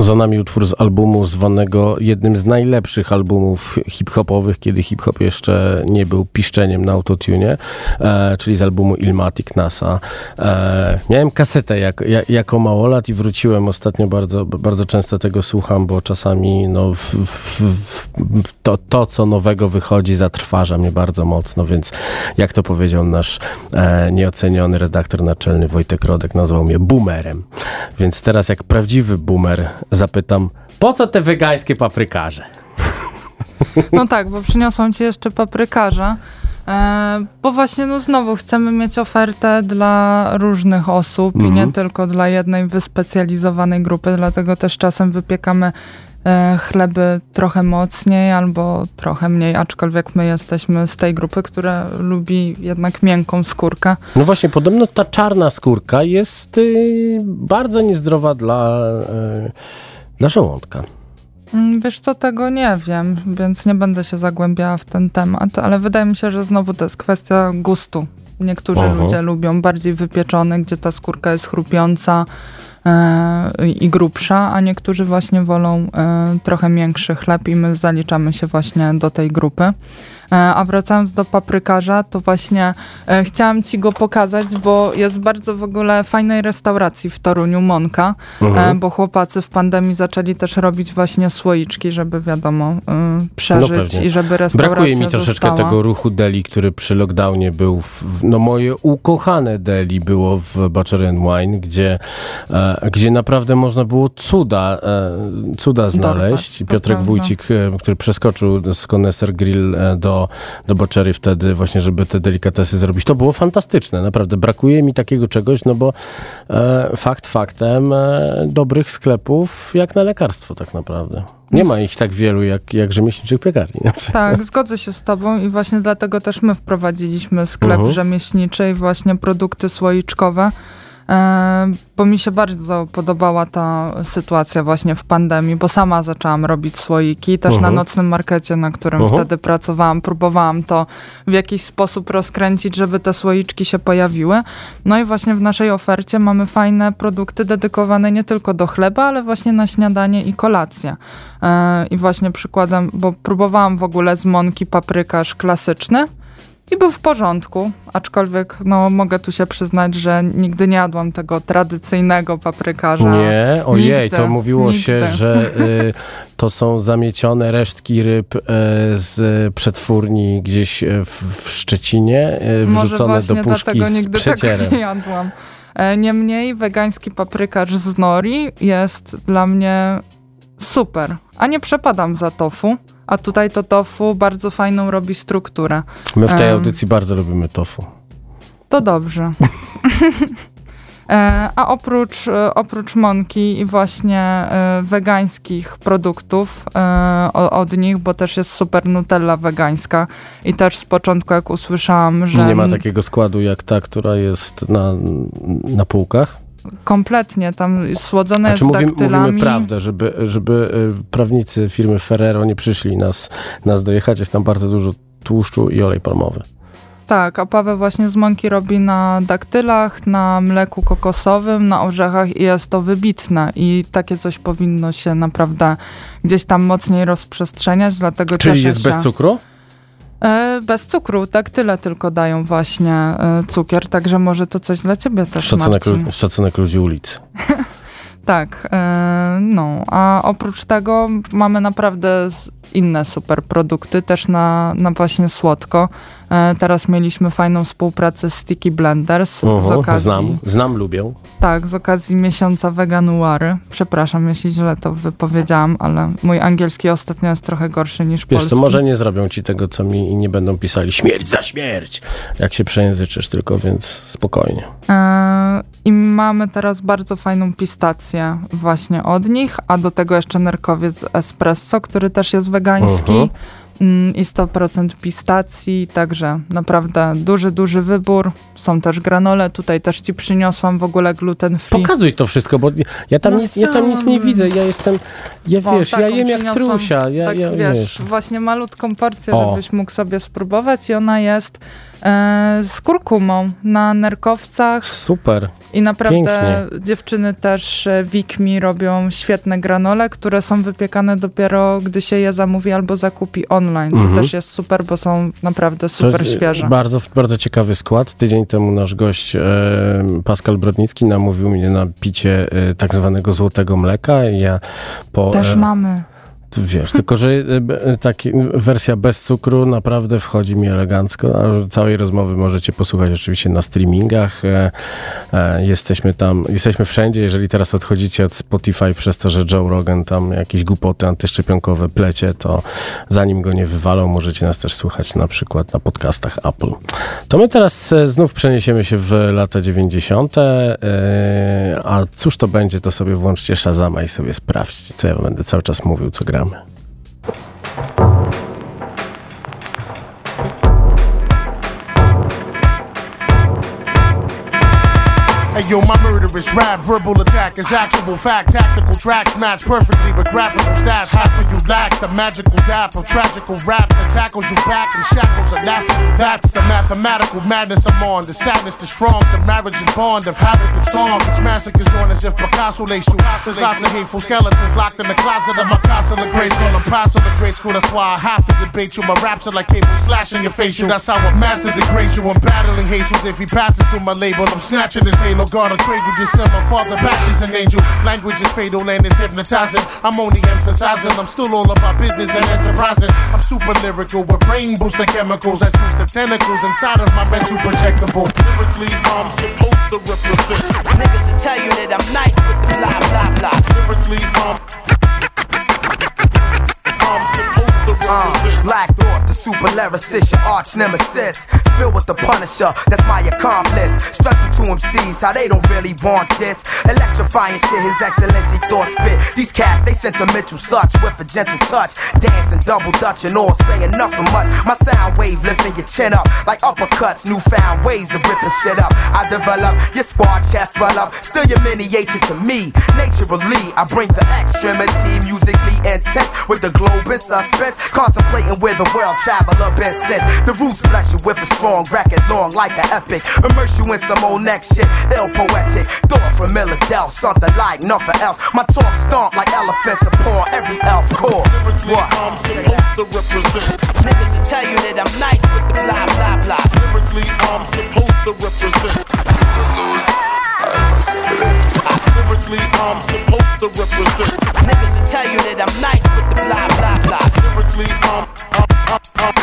Za nami utwór z albumu zwanego jednym z najlepszych albumów hip-hopowych, kiedy hip-hop jeszcze nie był piszczeniem na autotune, e, czyli z albumu Ilmatic NASA. E, miałem kasetę jak, jak, jako małolat i wróciłem ostatnio, bardzo, bardzo często tego słucham, bo czasami no, w, w, w, to, to, co nowego wychodzi, zatrważa mnie bardzo mocno, więc jak to powiedział nasz e, nieoceniony redaktor naczelny Wojtek Rodek, nazwał mnie boomerem. Więc teraz jak prawdziwy boomer zapytam, po co te wegańskie paprykarze? No tak, bo przyniosą ci jeszcze paprykarza. E, bo właśnie no znowu chcemy mieć ofertę dla różnych osób i nie Mhm. tylko dla jednej wyspecjalizowanej grupy, dlatego też czasem wypiekamy chleby trochę mocniej albo trochę mniej, aczkolwiek my jesteśmy z tej grupy, która lubi jednak miękką skórkę. No właśnie, podobno ta czarna skórka jest y, bardzo niezdrowa dla, y, dla żołądka. Mm, Wiesz co, tego nie wiem, więc nie będę się zagłębiała w ten temat, ale wydaje mi się, że znowu to jest kwestia gustu. Niektórzy Aha. ludzie lubią bardziej wypieczone, gdzie ta skórka jest chrupiąca e, i grubsza, a niektórzy właśnie wolą e, trochę miększy chleb i my zaliczamy się właśnie do tej grupy. E, A wracając do paprykarza, to właśnie e, chciałam ci go pokazać, bo jest bardzo w ogóle fajnej restauracji w Toruniu, Monka, Mhm. e, bo chłopacy w pandemii zaczęli też robić właśnie słoiczki, żeby wiadomo, przeżyć No i żeby restauracja Brakuje mi troszeczkę została. tego ruchu deli, który przy lockdownie był. W, no moje ukochane deli było w Butcher and Wine, gdzie, gdzie naprawdę można było cuda, cuda znaleźć. Piotrek. Wójcik, który przeskoczył z Connoisseur Grill e, do, do Butchery wtedy właśnie, żeby te delikatesy zrobić. To było fantastyczne, naprawdę. Brakuje mi takiego czegoś, no bo e, fakt faktem e, dobrych sklepów jak na lekarstwo tak naprawdę. Nie ma ich tak wielu jak, jak rzemieślniczych piekarni. Tak, zgodzę się z tobą i właśnie dlatego też my wprowadziliśmy sklep Mhm. rzemieślniczy i właśnie produkty słoiczkowe, bo mi się bardzo podobała ta sytuacja właśnie w pandemii, bo sama zaczęłam robić słoiki, też Mhm. na nocnym markecie, na którym Mhm. wtedy pracowałam, próbowałam to w jakiś sposób rozkręcić, żeby te słoiczki się pojawiły. No i właśnie w naszej ofercie mamy fajne produkty dedykowane nie tylko do chleba, ale właśnie na śniadanie i kolację. E, I właśnie przykładem, bo próbowałam w ogóle z mąki paprykarz klasyczny i był w porządku, aczkolwiek no, mogę tu się przyznać, że nigdy nie jadłam tego tradycyjnego paprykarza. Nie, ojej, Nigdy, to mówiło się, nigdy. że y, to są zamiecione resztki ryb y, z przetwórni gdzieś y, w, w Szczecinie, y, wrzucone do puszki z przecierem. nie jadłam. E, Niemniej wegański paprykarz z nori jest dla mnie super, a nie przepadam za tofu. A tutaj to tofu bardzo fajną robi strukturę. My w tej Em. audycji bardzo lubimy tofu. To dobrze. E, A oprócz, e, oprócz mąki i właśnie e, wegańskich produktów od nich, bo też jest super Nutella wegańska i też z początku jak usłyszałam, że Nie ma takiego składu jak ta, która jest na, na półkach. Kompletnie tam słodzone Znaczy jest mówimy, daktylami. mówimy prawdę, żeby, żeby y, prawnicy firmy Ferrero nie przyszli nas, nas dojechać. Jest tam bardzo dużo tłuszczu i olej palmowy. Tak, a Paweł właśnie z mąki robi na daktylach, na mleku kokosowym, na orzechach i jest to wybitne i takie coś powinno się naprawdę gdzieś tam mocniej rozprzestrzeniać, dlatego Czyli jest się. bez cukru? E, bez cukru, tak tyle tylko dają właśnie e, cukier, także może to coś dla ciebie też, Szacunek, Marcin. szacunek ludzi ulicy. Tak, e, no, a oprócz tego mamy naprawdę inne super produkty, też na, na właśnie słodko. E, teraz mieliśmy fajną współpracę z Sticky Blenders z Mhm, okazji, znam, znam, lubię. tak, z okazji miesiąca veganuary. Przepraszam, jeśli źle to wypowiedziałam, ale mój angielski ostatnio jest trochę gorszy niż Wiesz polski. co, może nie zrobią ci tego, co mi i nie będą pisali śmierć za śmierć, jak się przejęzyczysz tylko, więc spokojnie. E, I mamy teraz bardzo fajną pistację właśnie od nich, a do tego jeszcze nerkowiec espresso, który też jest wegański. Mhm. Mm, I 100% pistacji, także naprawdę duży, duży wybór. Są też granole, tutaj też ci przyniosłam w ogóle gluten free. Pokazuj to wszystko, bo ja tam, No nic, ja tam nic nie widzę, ja jestem, ja O, wiesz, ja jem jak trusia, ja, tak, ja wiesz, wiesz. właśnie malutką porcję, O. żebyś mógł sobie spróbować i ona jest z kurkumą na nerkowcach Super. i naprawdę Pięknie. dziewczyny też e, Wikmi robią świetne granole, które są wypiekane dopiero gdy się je zamówi albo zakupi online, co Mhm. też jest super, bo są naprawdę super To, e, świeże. Bardzo, bardzo ciekawy skład. Tydzień temu nasz gość e, Pascal Brodnicki namówił mnie na picie e, tak zwanego złotego mleka i ja po... Też e, mamy. Wiesz, tylko że y, taki, y, wersja bez cukru naprawdę wchodzi mi elegancko, całej rozmowy możecie posłuchać oczywiście na streamingach. E, e, jesteśmy tam, jesteśmy wszędzie. Jeżeli teraz odchodzicie od Spotify przez to, że Joe Rogan tam jakieś głupoty antyszczepionkowe plecie, to zanim go nie wywalą, możecie nas też słuchać na przykład na podcastach Apple. To my teraz e, znów przeniesiemy się w lata 90., e, a cóż to będzie, to sobie włączcie Shazama i sobie sprawdźcie, co ja będę cały czas mówił, co gramy. Hey yo, my murderous rap, verbal attack is actual fact. Tactical tracks match perfectly with graphical stats. Half of you lack the magical dap of tragical rap that tackles you back in shackles of laughter. That's the mathematical madness I'm on. The sadness, the strong, the marriage and bond of havoc and song. It's massacres on as if Picasso laced you. There's lots of hateful skeletons locked in the closet of my castle of grace. Call them pass of the grade school. That's why I have to debate you. My raps are like cable slashing your facial. That's how a master degrades you. I'm battling Jesus. If he passes through my label, I'm snatching his halo. I trade with send my father back. He's an angel. Language is fatal and it's hypnotizing. I'm only emphasizing. I'm still all about business and enterprising. I'm super lyrical with brain boosting chemicals that choose the tentacles inside of my mental projectable. Lyrically, I'm supposed to represent. Niggas will tell you that I'm nice with the blah blah blah. Lyrically, I'm. I'm supposed represent. Black Thought, the super lyricist, your arch nemesis. Spill with the Punisher, that's my accomplice. Stressing to MCs how they don't really want this. Electrifying shit, His Excellency thought spit. These cats, they sentimental such with a gentle touch. Dancing double dutch and all saying nothing much. My sound wave lifting your chin up like uppercuts. Newfound ways of ripping shit up. I develop your squad chest swell up. Still your miniature to me. Naturally, I bring the extremity musically intense with the globe in suspense. Contemplating where the world traveler been since. The roots bless you with a strong record, long like an epic. Immerse you in some old next shit, ill poetic. Thought from Philadelphia, something like nothing else. My talk stomp like elephants upon every elf core. What? I'm supposed to represent. Niggas will tell you that I'm nice with the blah blah blah. Lyrically, I'm supposed to represent. Lyrically, I'm supposed to represent. Niggas will tell you that I'm nice with the blah blah blah. Lyrically, I'm, I'm, I'm,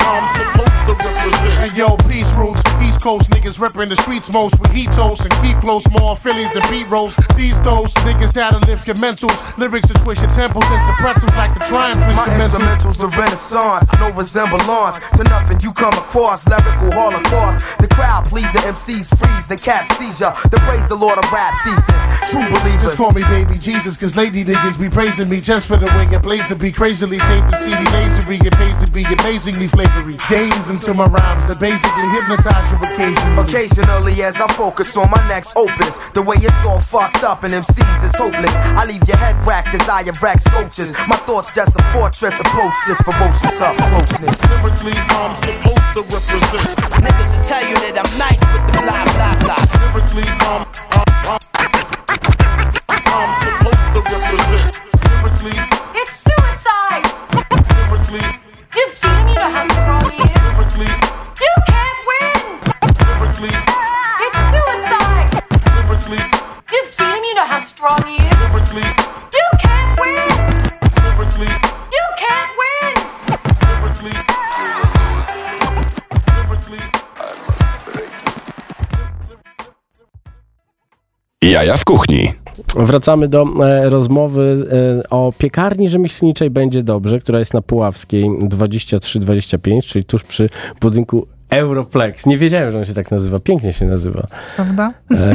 I'm supposed to represent. Hey yo, peace roots, East Coast niggas ripping the streets most with heat toast and keep close more Phillies than beat rolls. These those niggas that'll lift your mentals. Lyrics to twist your temples into pretzels like the triumph My instrumental. instrumentals, the renaissance, no resemblance to nothing you come across. Lyrical holocaust. The crowd pleaser, MCs freeze, the cat seizure. The praise the Lord of rap thesis. True believers. Just call me baby Jesus, cause lady niggas be praising me just for the way it plays to be crazily taped the CD lasery. It pays to be amazingly flavory. Gaze into my rhymes that basically hypnotize you occasionally. Occasionally, as I focus on my next opus, the way it's all fucked up and MCs is hopeless. I leave your head racked as I erect sculptures. My thoughts just a fortress. Approach this ferocious up closeness. Lyrically, I'm supposed to represent. Niggas will tell you that I'm nice with the blah blah blah. Lyrically, I'm, I'm, I'm, I'm supposed to represent. Lyrically, It's suicide! lyrically, You've seen he is. lyrically, You can't win! lyrically, You can't win! lyrically. Jaja w kuchni. Wracamy do e, rozmowy e, o piekarni rzemieślniczej Będzie Dobrze, która jest na Puławskiej 23-25, czyli tuż przy budynku Europlex. Nie wiedziałem, że on się tak nazywa. Pięknie się nazywa. Prawda? E,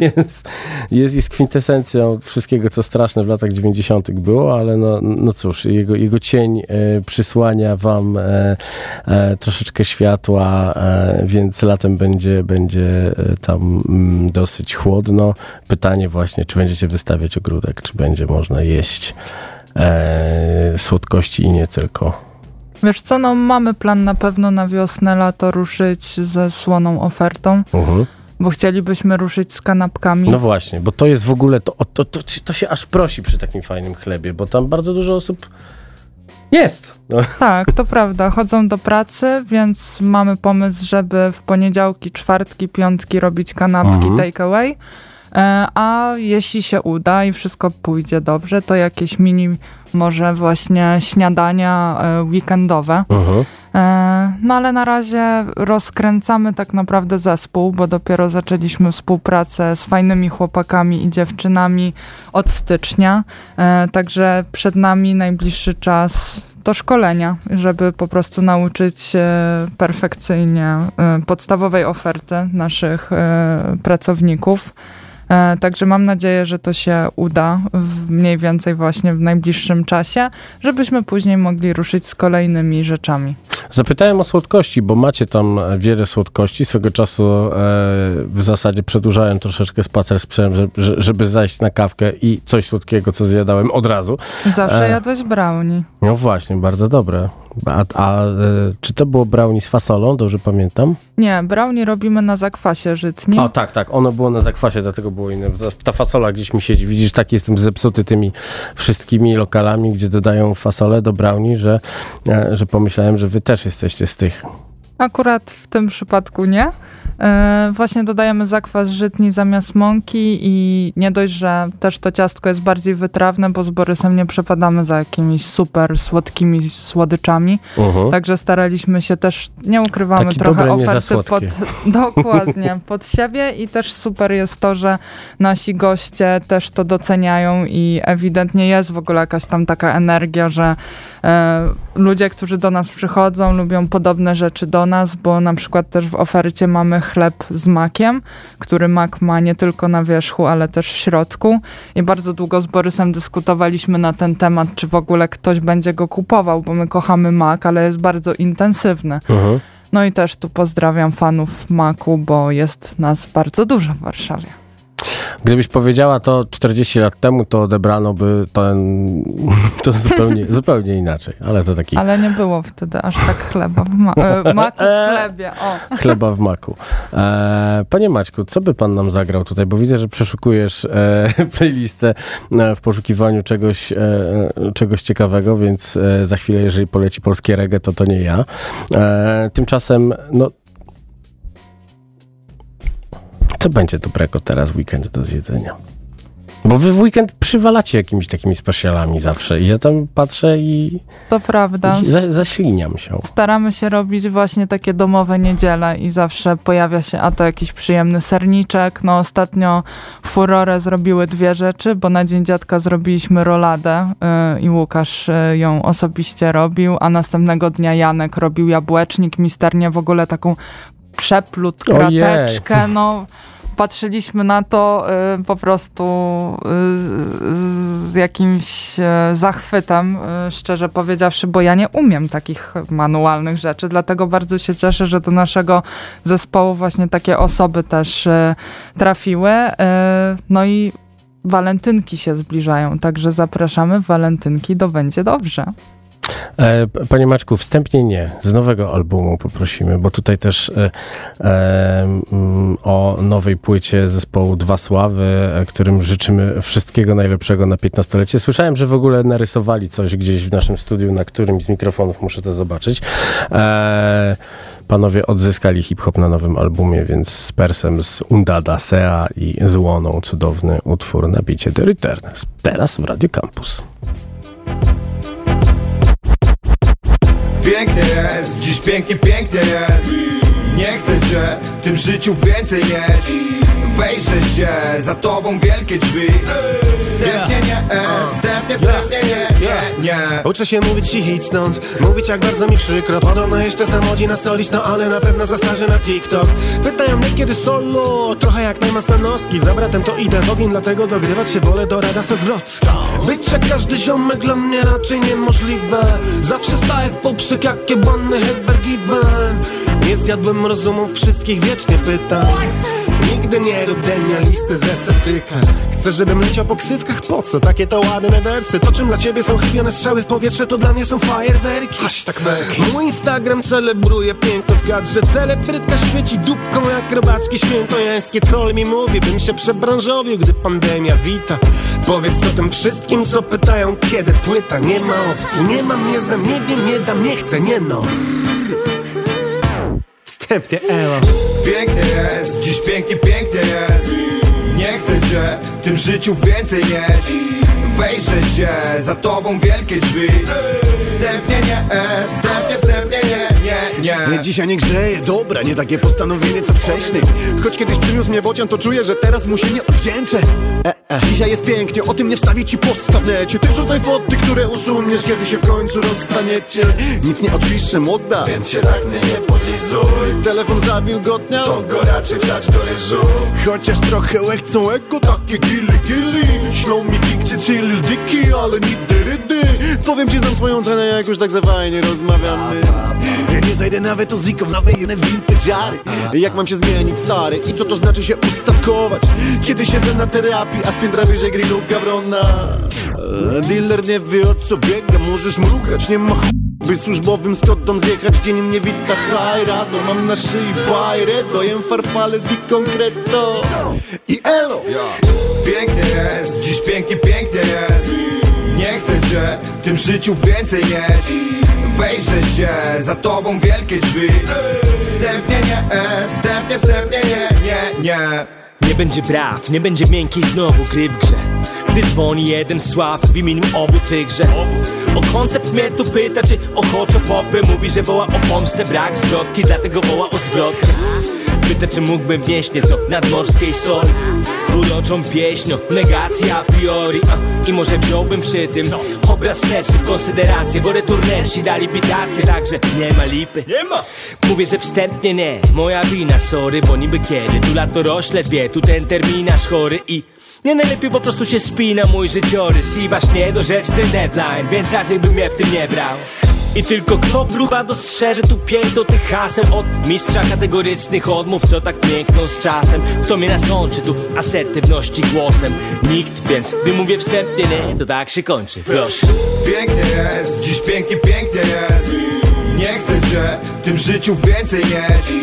jest, jest, jest kwintesencją wszystkiego, co straszne w latach 90. było, ale no, no cóż, jego, jego cień e, przysłania wam e, e, troszeczkę światła, e, więc latem będzie, będzie e, tam mm, dosyć chłodno. Pytanie właśnie, czy będziecie wystawiać ogródek, czy będzie można jeść słodkości i nie tylko. Wiesz co, no mamy plan na pewno na wiosnę, lato ruszyć ze słoną ofertą, Mhm. bo chcielibyśmy ruszyć z kanapkami. No właśnie, bo to jest w ogóle, to, to, to, to się aż prosi przy takim fajnym chlebie, bo tam bardzo dużo osób jest. No. Tak, to prawda. Chodzą do pracy, więc mamy pomysł, żeby w poniedziałki, czwartki, piątki robić kanapki Mhm. take away. E, A jeśli się uda i wszystko pójdzie dobrze, to jakieś mini, może właśnie śniadania e, weekendowe. E, No ale na razie rozkręcamy tak naprawdę zespół, bo dopiero zaczęliśmy współpracę z fajnymi chłopakami i dziewczynami od stycznia. E, Także przed nami najbliższy czas to szkolenia, żeby po prostu nauczyć e, perfekcyjnie e, podstawowej oferty naszych e, pracowników. E, Także mam nadzieję, że to się uda w mniej więcej właśnie w najbliższym czasie, żebyśmy później mogli ruszyć z kolejnymi rzeczami. Zapytałem o słodkości, bo macie tam wiele słodkości. Swego czasu e, w zasadzie przedłużałem troszeczkę spacer z psem, żeby, żeby zajść na kawkę i coś słodkiego, co zjadałem od razu. Zawsze E. jadłeś brownie. No właśnie, bardzo dobre. A, a e, czy to było brownie z fasolą, dobrze pamiętam? Nie, brownie robimy na zakwasie żytnim. O tak, tak, ono było na zakwasie, dlatego było inne. Ta, ta fasola gdzieś mi siedzi, widzisz, tak jestem zepsuty tymi wszystkimi lokalami, gdzie dodają fasolę do brownie, że, e, że pomyślałem, że wy też jesteście z tych. Akurat w tym przypadku nie. E, właśnie dodajemy zakwas żytni zamiast mąki i nie dość, że też to ciastko jest bardziej wytrawne, bo z Borysem nie przepadamy za jakimiś super słodkimi słodyczami. Mhm. Także staraliśmy się też, nie ukrywamy, Taki trochę dobre, oferty pod, dokładnie, pod siebie i też super jest to, że nasi goście też to doceniają i ewidentnie jest w ogóle jakaś tam taka energia, że e, ludzie, którzy do nas przychodzą, lubią podobne rzeczy do nas, bo na przykład też w ofercie mamy chleb z makiem, który mak ma nie tylko na wierzchu, ale też w środku i bardzo długo z Borysem dyskutowaliśmy na ten temat, czy w ogóle ktoś będzie go kupował, bo my kochamy mak, ale jest bardzo intensywny. Mhm. No i też tu pozdrawiam fanów maku, bo jest nas bardzo dużo w Warszawie. Gdybyś powiedziała to 40 lat temu, to odebrano by ten, to zupełnie, zupełnie inaczej, ale to taki Ale nie było wtedy aż tak chleba w ma- e, maku w chlebie. O. chleba w maku. E, panie Maćku, co by pan nam zagrał tutaj? Bo widzę, że przeszukujesz e, playlistę e, w poszukiwaniu czegoś, e, czegoś ciekawego, więc e, za chwilę, jeżeli poleci polskie reggae, to to nie ja. Tymczasem, no co będzie dobrego teraz w weekend do zjedzenia? Bo wy w weekend przywalacie jakimiś takimi specjalami zawsze i ja tam patrzę i, To prawda. i za, zaśliniam się. Staramy się robić właśnie takie domowe niedziele i zawsze pojawia się a to jakiś przyjemny serniczek. No ostatnio furorę zrobiły dwie rzeczy, bo na Dzień Dziadka zrobiliśmy roladę yy, i Łukasz yy, ją osobiście robił, a następnego dnia Janek robił jabłecznik, misternie w ogóle taką przeplut, Ojej. krateczkę, no patrzyliśmy na to y, po prostu y, z, z jakimś y, zachwytem, szczerze powiedziawszy, bo ja nie umiem takich manualnych rzeczy, dlatego bardzo się cieszę, że do naszego zespołu właśnie takie osoby też y, trafiły. Y, no i walentynki się zbliżają, także zapraszamy w walentynki, do będzie dobrze. E, Panie Maczku, wstępnie nie. Z nowego albumu poprosimy, bo tutaj też e, e, mm, o nowej płycie zespołu Dwa Sławy, którym życzymy wszystkiego najlepszego na 15-lecie. Słyszałem, że w ogóle narysowali coś gdzieś w naszym studiu, na którymś z mikrofonów, muszę to zobaczyć. Panowie odzyskali hip-hop na nowym albumie, więc z Persem, z Undada Sea i z Łoną cudowny utwór na bicie The Returners. Teraz w Radio Campus. Pięknie jest, dziś pięknie, pięknie jest. Nie chcę cię w tym życiu więcej mieć. Wejrzę się, za tobą wielkie drzwi Wstępnie nie, e, wstępnie, wstępnie nie, nie, nie. Uczę się mówić i stąd. Mówić jak bardzo mi przykro. Podobno jeszcze samodzi na stolić No ale na pewno za starzy na TikTok. Pytają mnie kiedy solo. Trochę jak Najman Stanowski. Za bratem to idę w ogień Dlatego dogrywać się wolę do Radasa Zwrotka Być jak każdy ziomek dla mnie raczej niemożliwe. Zawsze staję w poprzek jak jebany ever given. Nie zjadłem rozumów wszystkich wiecznie pytań Nigdy nie rób denia listy ze sceptyka Chcę, żebym leciał po ksywkach, po co? Takie to ładne wersy. To czym dla ciebie są chybione strzały w powietrze To dla mnie są fajerwerki. Hashtag Mój Instagram celebruje piękno w kadrze Celebrytka świeci dupką jak robackie świętojańskie Troll mi mówi, bym się przebranżowił, gdy pandemia wita. Powiedz to tym wszystkim, co pytają, kiedy płyta. Nie ma opcji, nie mam, nie znam, nie wiem, nie dam, nie chcę, nie no Wstępnie elo. Pięknie jest, dziś pięknie, pięknie jest. Nie chcę cię w tym życiu więcej mieć. Wejrzę się, za tobą wielkie drzwi. Wstępnie nie, e, wstępnie, wstępnie nie, Dzisiaj nie grzeje, dobra, nie takie postanowienie co wcześniej. Choć kiedyś przyniósł mnie bocian, to czuję, że teraz mu się nie odwdzięczę. E, e. Dzisiaj jest pięknie, o tym nie wstawię ci posta w necie Ty wrzucaj foty, które usuniesz, kiedy się w końcu rozstaniecie. Nic nie odpiszę, młoda, Więc się tak mnie nie podlizuj. Telefon zawilgotniał To go raczej wsadź do ryżu. Chociaż trochę łechcą eko, takie gilly gilly Ślą mi dikcy, cyli diki, ale nigdy Powiem ci, znam swoją cenę, jak już tak za fajnie rozmawiamy Ja nie zajdę nawet o ziko w nowej jedne vintage'ary Jak mam się zmienić, stary? I co to znaczy się ustatkować? Kiedy siedzę na terapii, a z piętra wyżej grillu gawrona E, Dealer nie wie o co biega, możesz mrugać, nie ma. By służbowym skotom zjechać, dzień mnie wita haj rado Mam na szyi bajrę, dojem farfale di concreto I elo! Pięknie jest, dziś pięknie, pięknie jest Nie chcę cię w tym życiu więcej mieć. Wejrzę się, za tobą wielkie drzwi. Wstępnie nie, e, wstępnie, wstępnie nie, nie, nie. Nie będzie braw, nie będzie miękkiej znowu gry w grze. Gdy dzwoni jeden sław w imieniu obu tychże. O koncept mnie tu pyta, czy ochoczo popy Mówi, że woła o pomstę, brak zwrotki Dlatego woła o zwrotkę Pyta, czy mógłbym wnieść nieco nadmorskiej soli. Uroczą pieśnią, negacja a priori a, I może wziąłbym przy tym obraz szerszy w konsyderację Bo returnersi dali bitację, także nie ma lipy. Nie ma. Mówię, że wstępnie nie, moja wina, sorry Bo niby kiedy, tu lato rośle dwie Tu ten terminarz chory i nie najlepiej po prostu się spina mój życiorys I właśnie niedorzeczny deadline Więc raczej bym mnie w tym nie brał i tylko kto próba dostrzeże tu piękno tych haseł Od mistrza kategorycznych odmów, co tak piękną z czasem Kto mnie nasączy tu asertywności głosem. Nikt, więc gdy mówię wstępnie nie, to tak się kończy, proszę. Pięknie jest, dziś pięknie, pięknie jest. Nie chcę cię w tym życiu więcej mieć.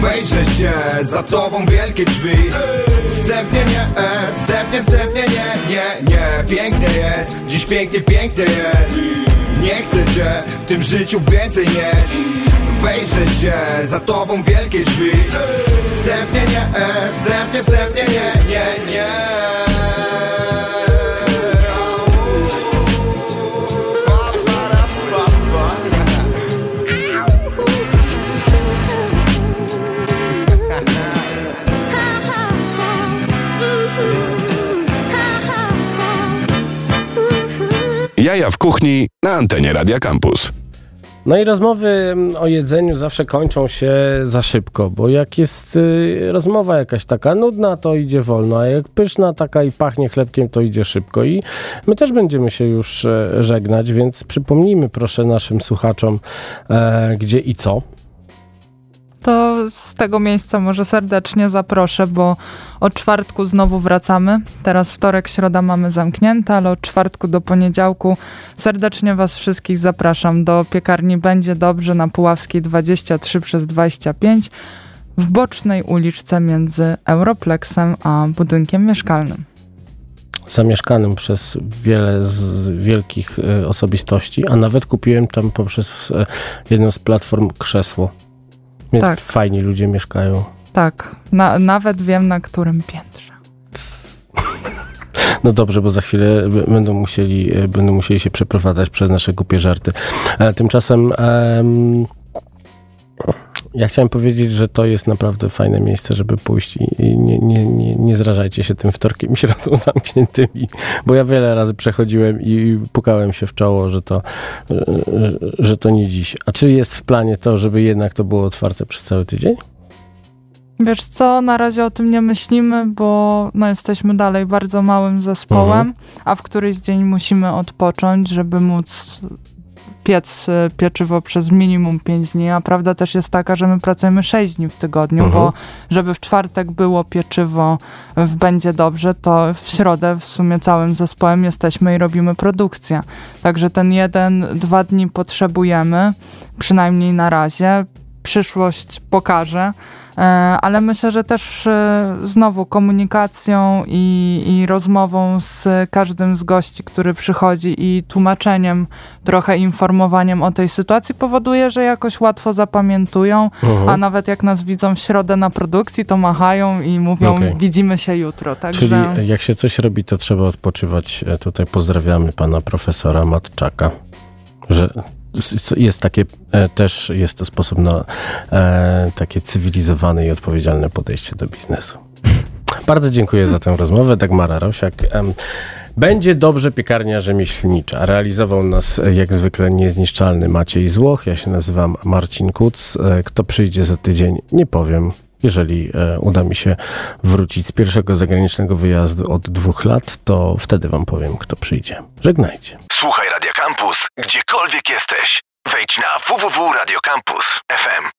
Wejrzę się, za tobą wielkie drzwi. Wstępnie nie, e, wstępnie, wstępnie nie, nie, nie. Pięknie jest, dziś pięknie, pięknie jest Nie chcę cię w tym życiu więcej mieć. Wejrzę się, za tobą wielkie drzwi. Wstępnie nie, e, wstępnie, wstępnie nie, nie, nie Jaja w kuchni na antenie Radia Campus. No i rozmowy mm, o jedzeniu zawsze kończą się za szybko, bo jak jest y, rozmowa jakaś taka nudna, to idzie wolno, a jak pyszna taka i pachnie chlebkiem, to idzie szybko. I my też będziemy się już e, żegnać, więc przypomnijmy proszę naszym słuchaczom, e, gdzie i co. To z tego miejsca może serdecznie zaproszę, bo od czwartku znowu wracamy. Teraz wtorek, środa mamy zamknięte, ale od czwartku do poniedziałku serdecznie Was wszystkich zapraszam do piekarni Będzie Dobrze na Puławskiej 23 przez 25 w bocznej uliczce między Europlexem a budynkiem mieszkalnym. Zamieszkanym przez wiele z wielkich e, osobistości, a nawet kupiłem tam poprzez e, jedną z platform krzesło. Więc Tak. fajni ludzie mieszkają. Tak, na, nawet wiem na którym piętrze. No dobrze, bo za chwilę będą musieli, e, będą musieli się przeprowadzać przez nasze głupie żarty. E, Tymczasem em, ja chciałem powiedzieć, że to jest naprawdę fajne miejsce, żeby pójść i, nie, nie, nie, nie zrażajcie się tym wtorkiem i środą zamkniętymi, bo ja wiele razy przechodziłem i pukałem się w czoło, że to, e, że to nie dziś. A czy jest w planie to, żeby jednak to było otwarte przez cały tydzień? Wiesz co, na razie o tym nie myślimy, bo no, jesteśmy dalej bardzo małym zespołem, Mhm. a w któryś dzień musimy odpocząć, żeby móc piec e, pieczywo przez minimum 5 dni, a prawda też jest taka, że my pracujemy 6 dni w tygodniu, Mhm. bo żeby w czwartek było pieczywo w Będzie Dobrze, to w środę w sumie całym zespołem jesteśmy i robimy produkcję. Także ten jeden, dwa dni potrzebujemy, przynajmniej na razie. Przyszłość pokaże, E, ale myślę, że też e, znowu komunikacją i, i rozmową z każdym z gości, który przychodzi i tłumaczeniem, trochę informowaniem o tej sytuacji powoduje, że jakoś łatwo zapamiętują, Mhm. a nawet jak nas widzą w środę na produkcji, to machają i mówią Okej. widzimy się jutro. Także... Czyli jak się coś robi, to trzeba odpoczywać. E, Tutaj pozdrawiamy pana profesora Matczaka, że jest takie e, też, jest to sposób na e, takie cywilizowane i odpowiedzialne podejście do biznesu. Bardzo dziękuję za tę rozmowę. Dagmara Rosiak. Będzie dobrze piekarnia rzemieślnicza. Realizował nas e, jak zwykle niezniszczalny Maciej Złoch. Ja się nazywam Marcin Kuc. Kto przyjdzie za tydzień, nie powiem. Jeżeli uda mi się wrócić z pierwszego zagranicznego wyjazdu od dwóch lat, to wtedy wam powiem, kto przyjdzie. Żegnajcie. Słuchaj Radio Campus, gdziekolwiek jesteś. Wejdź na www.radiocampus.fm.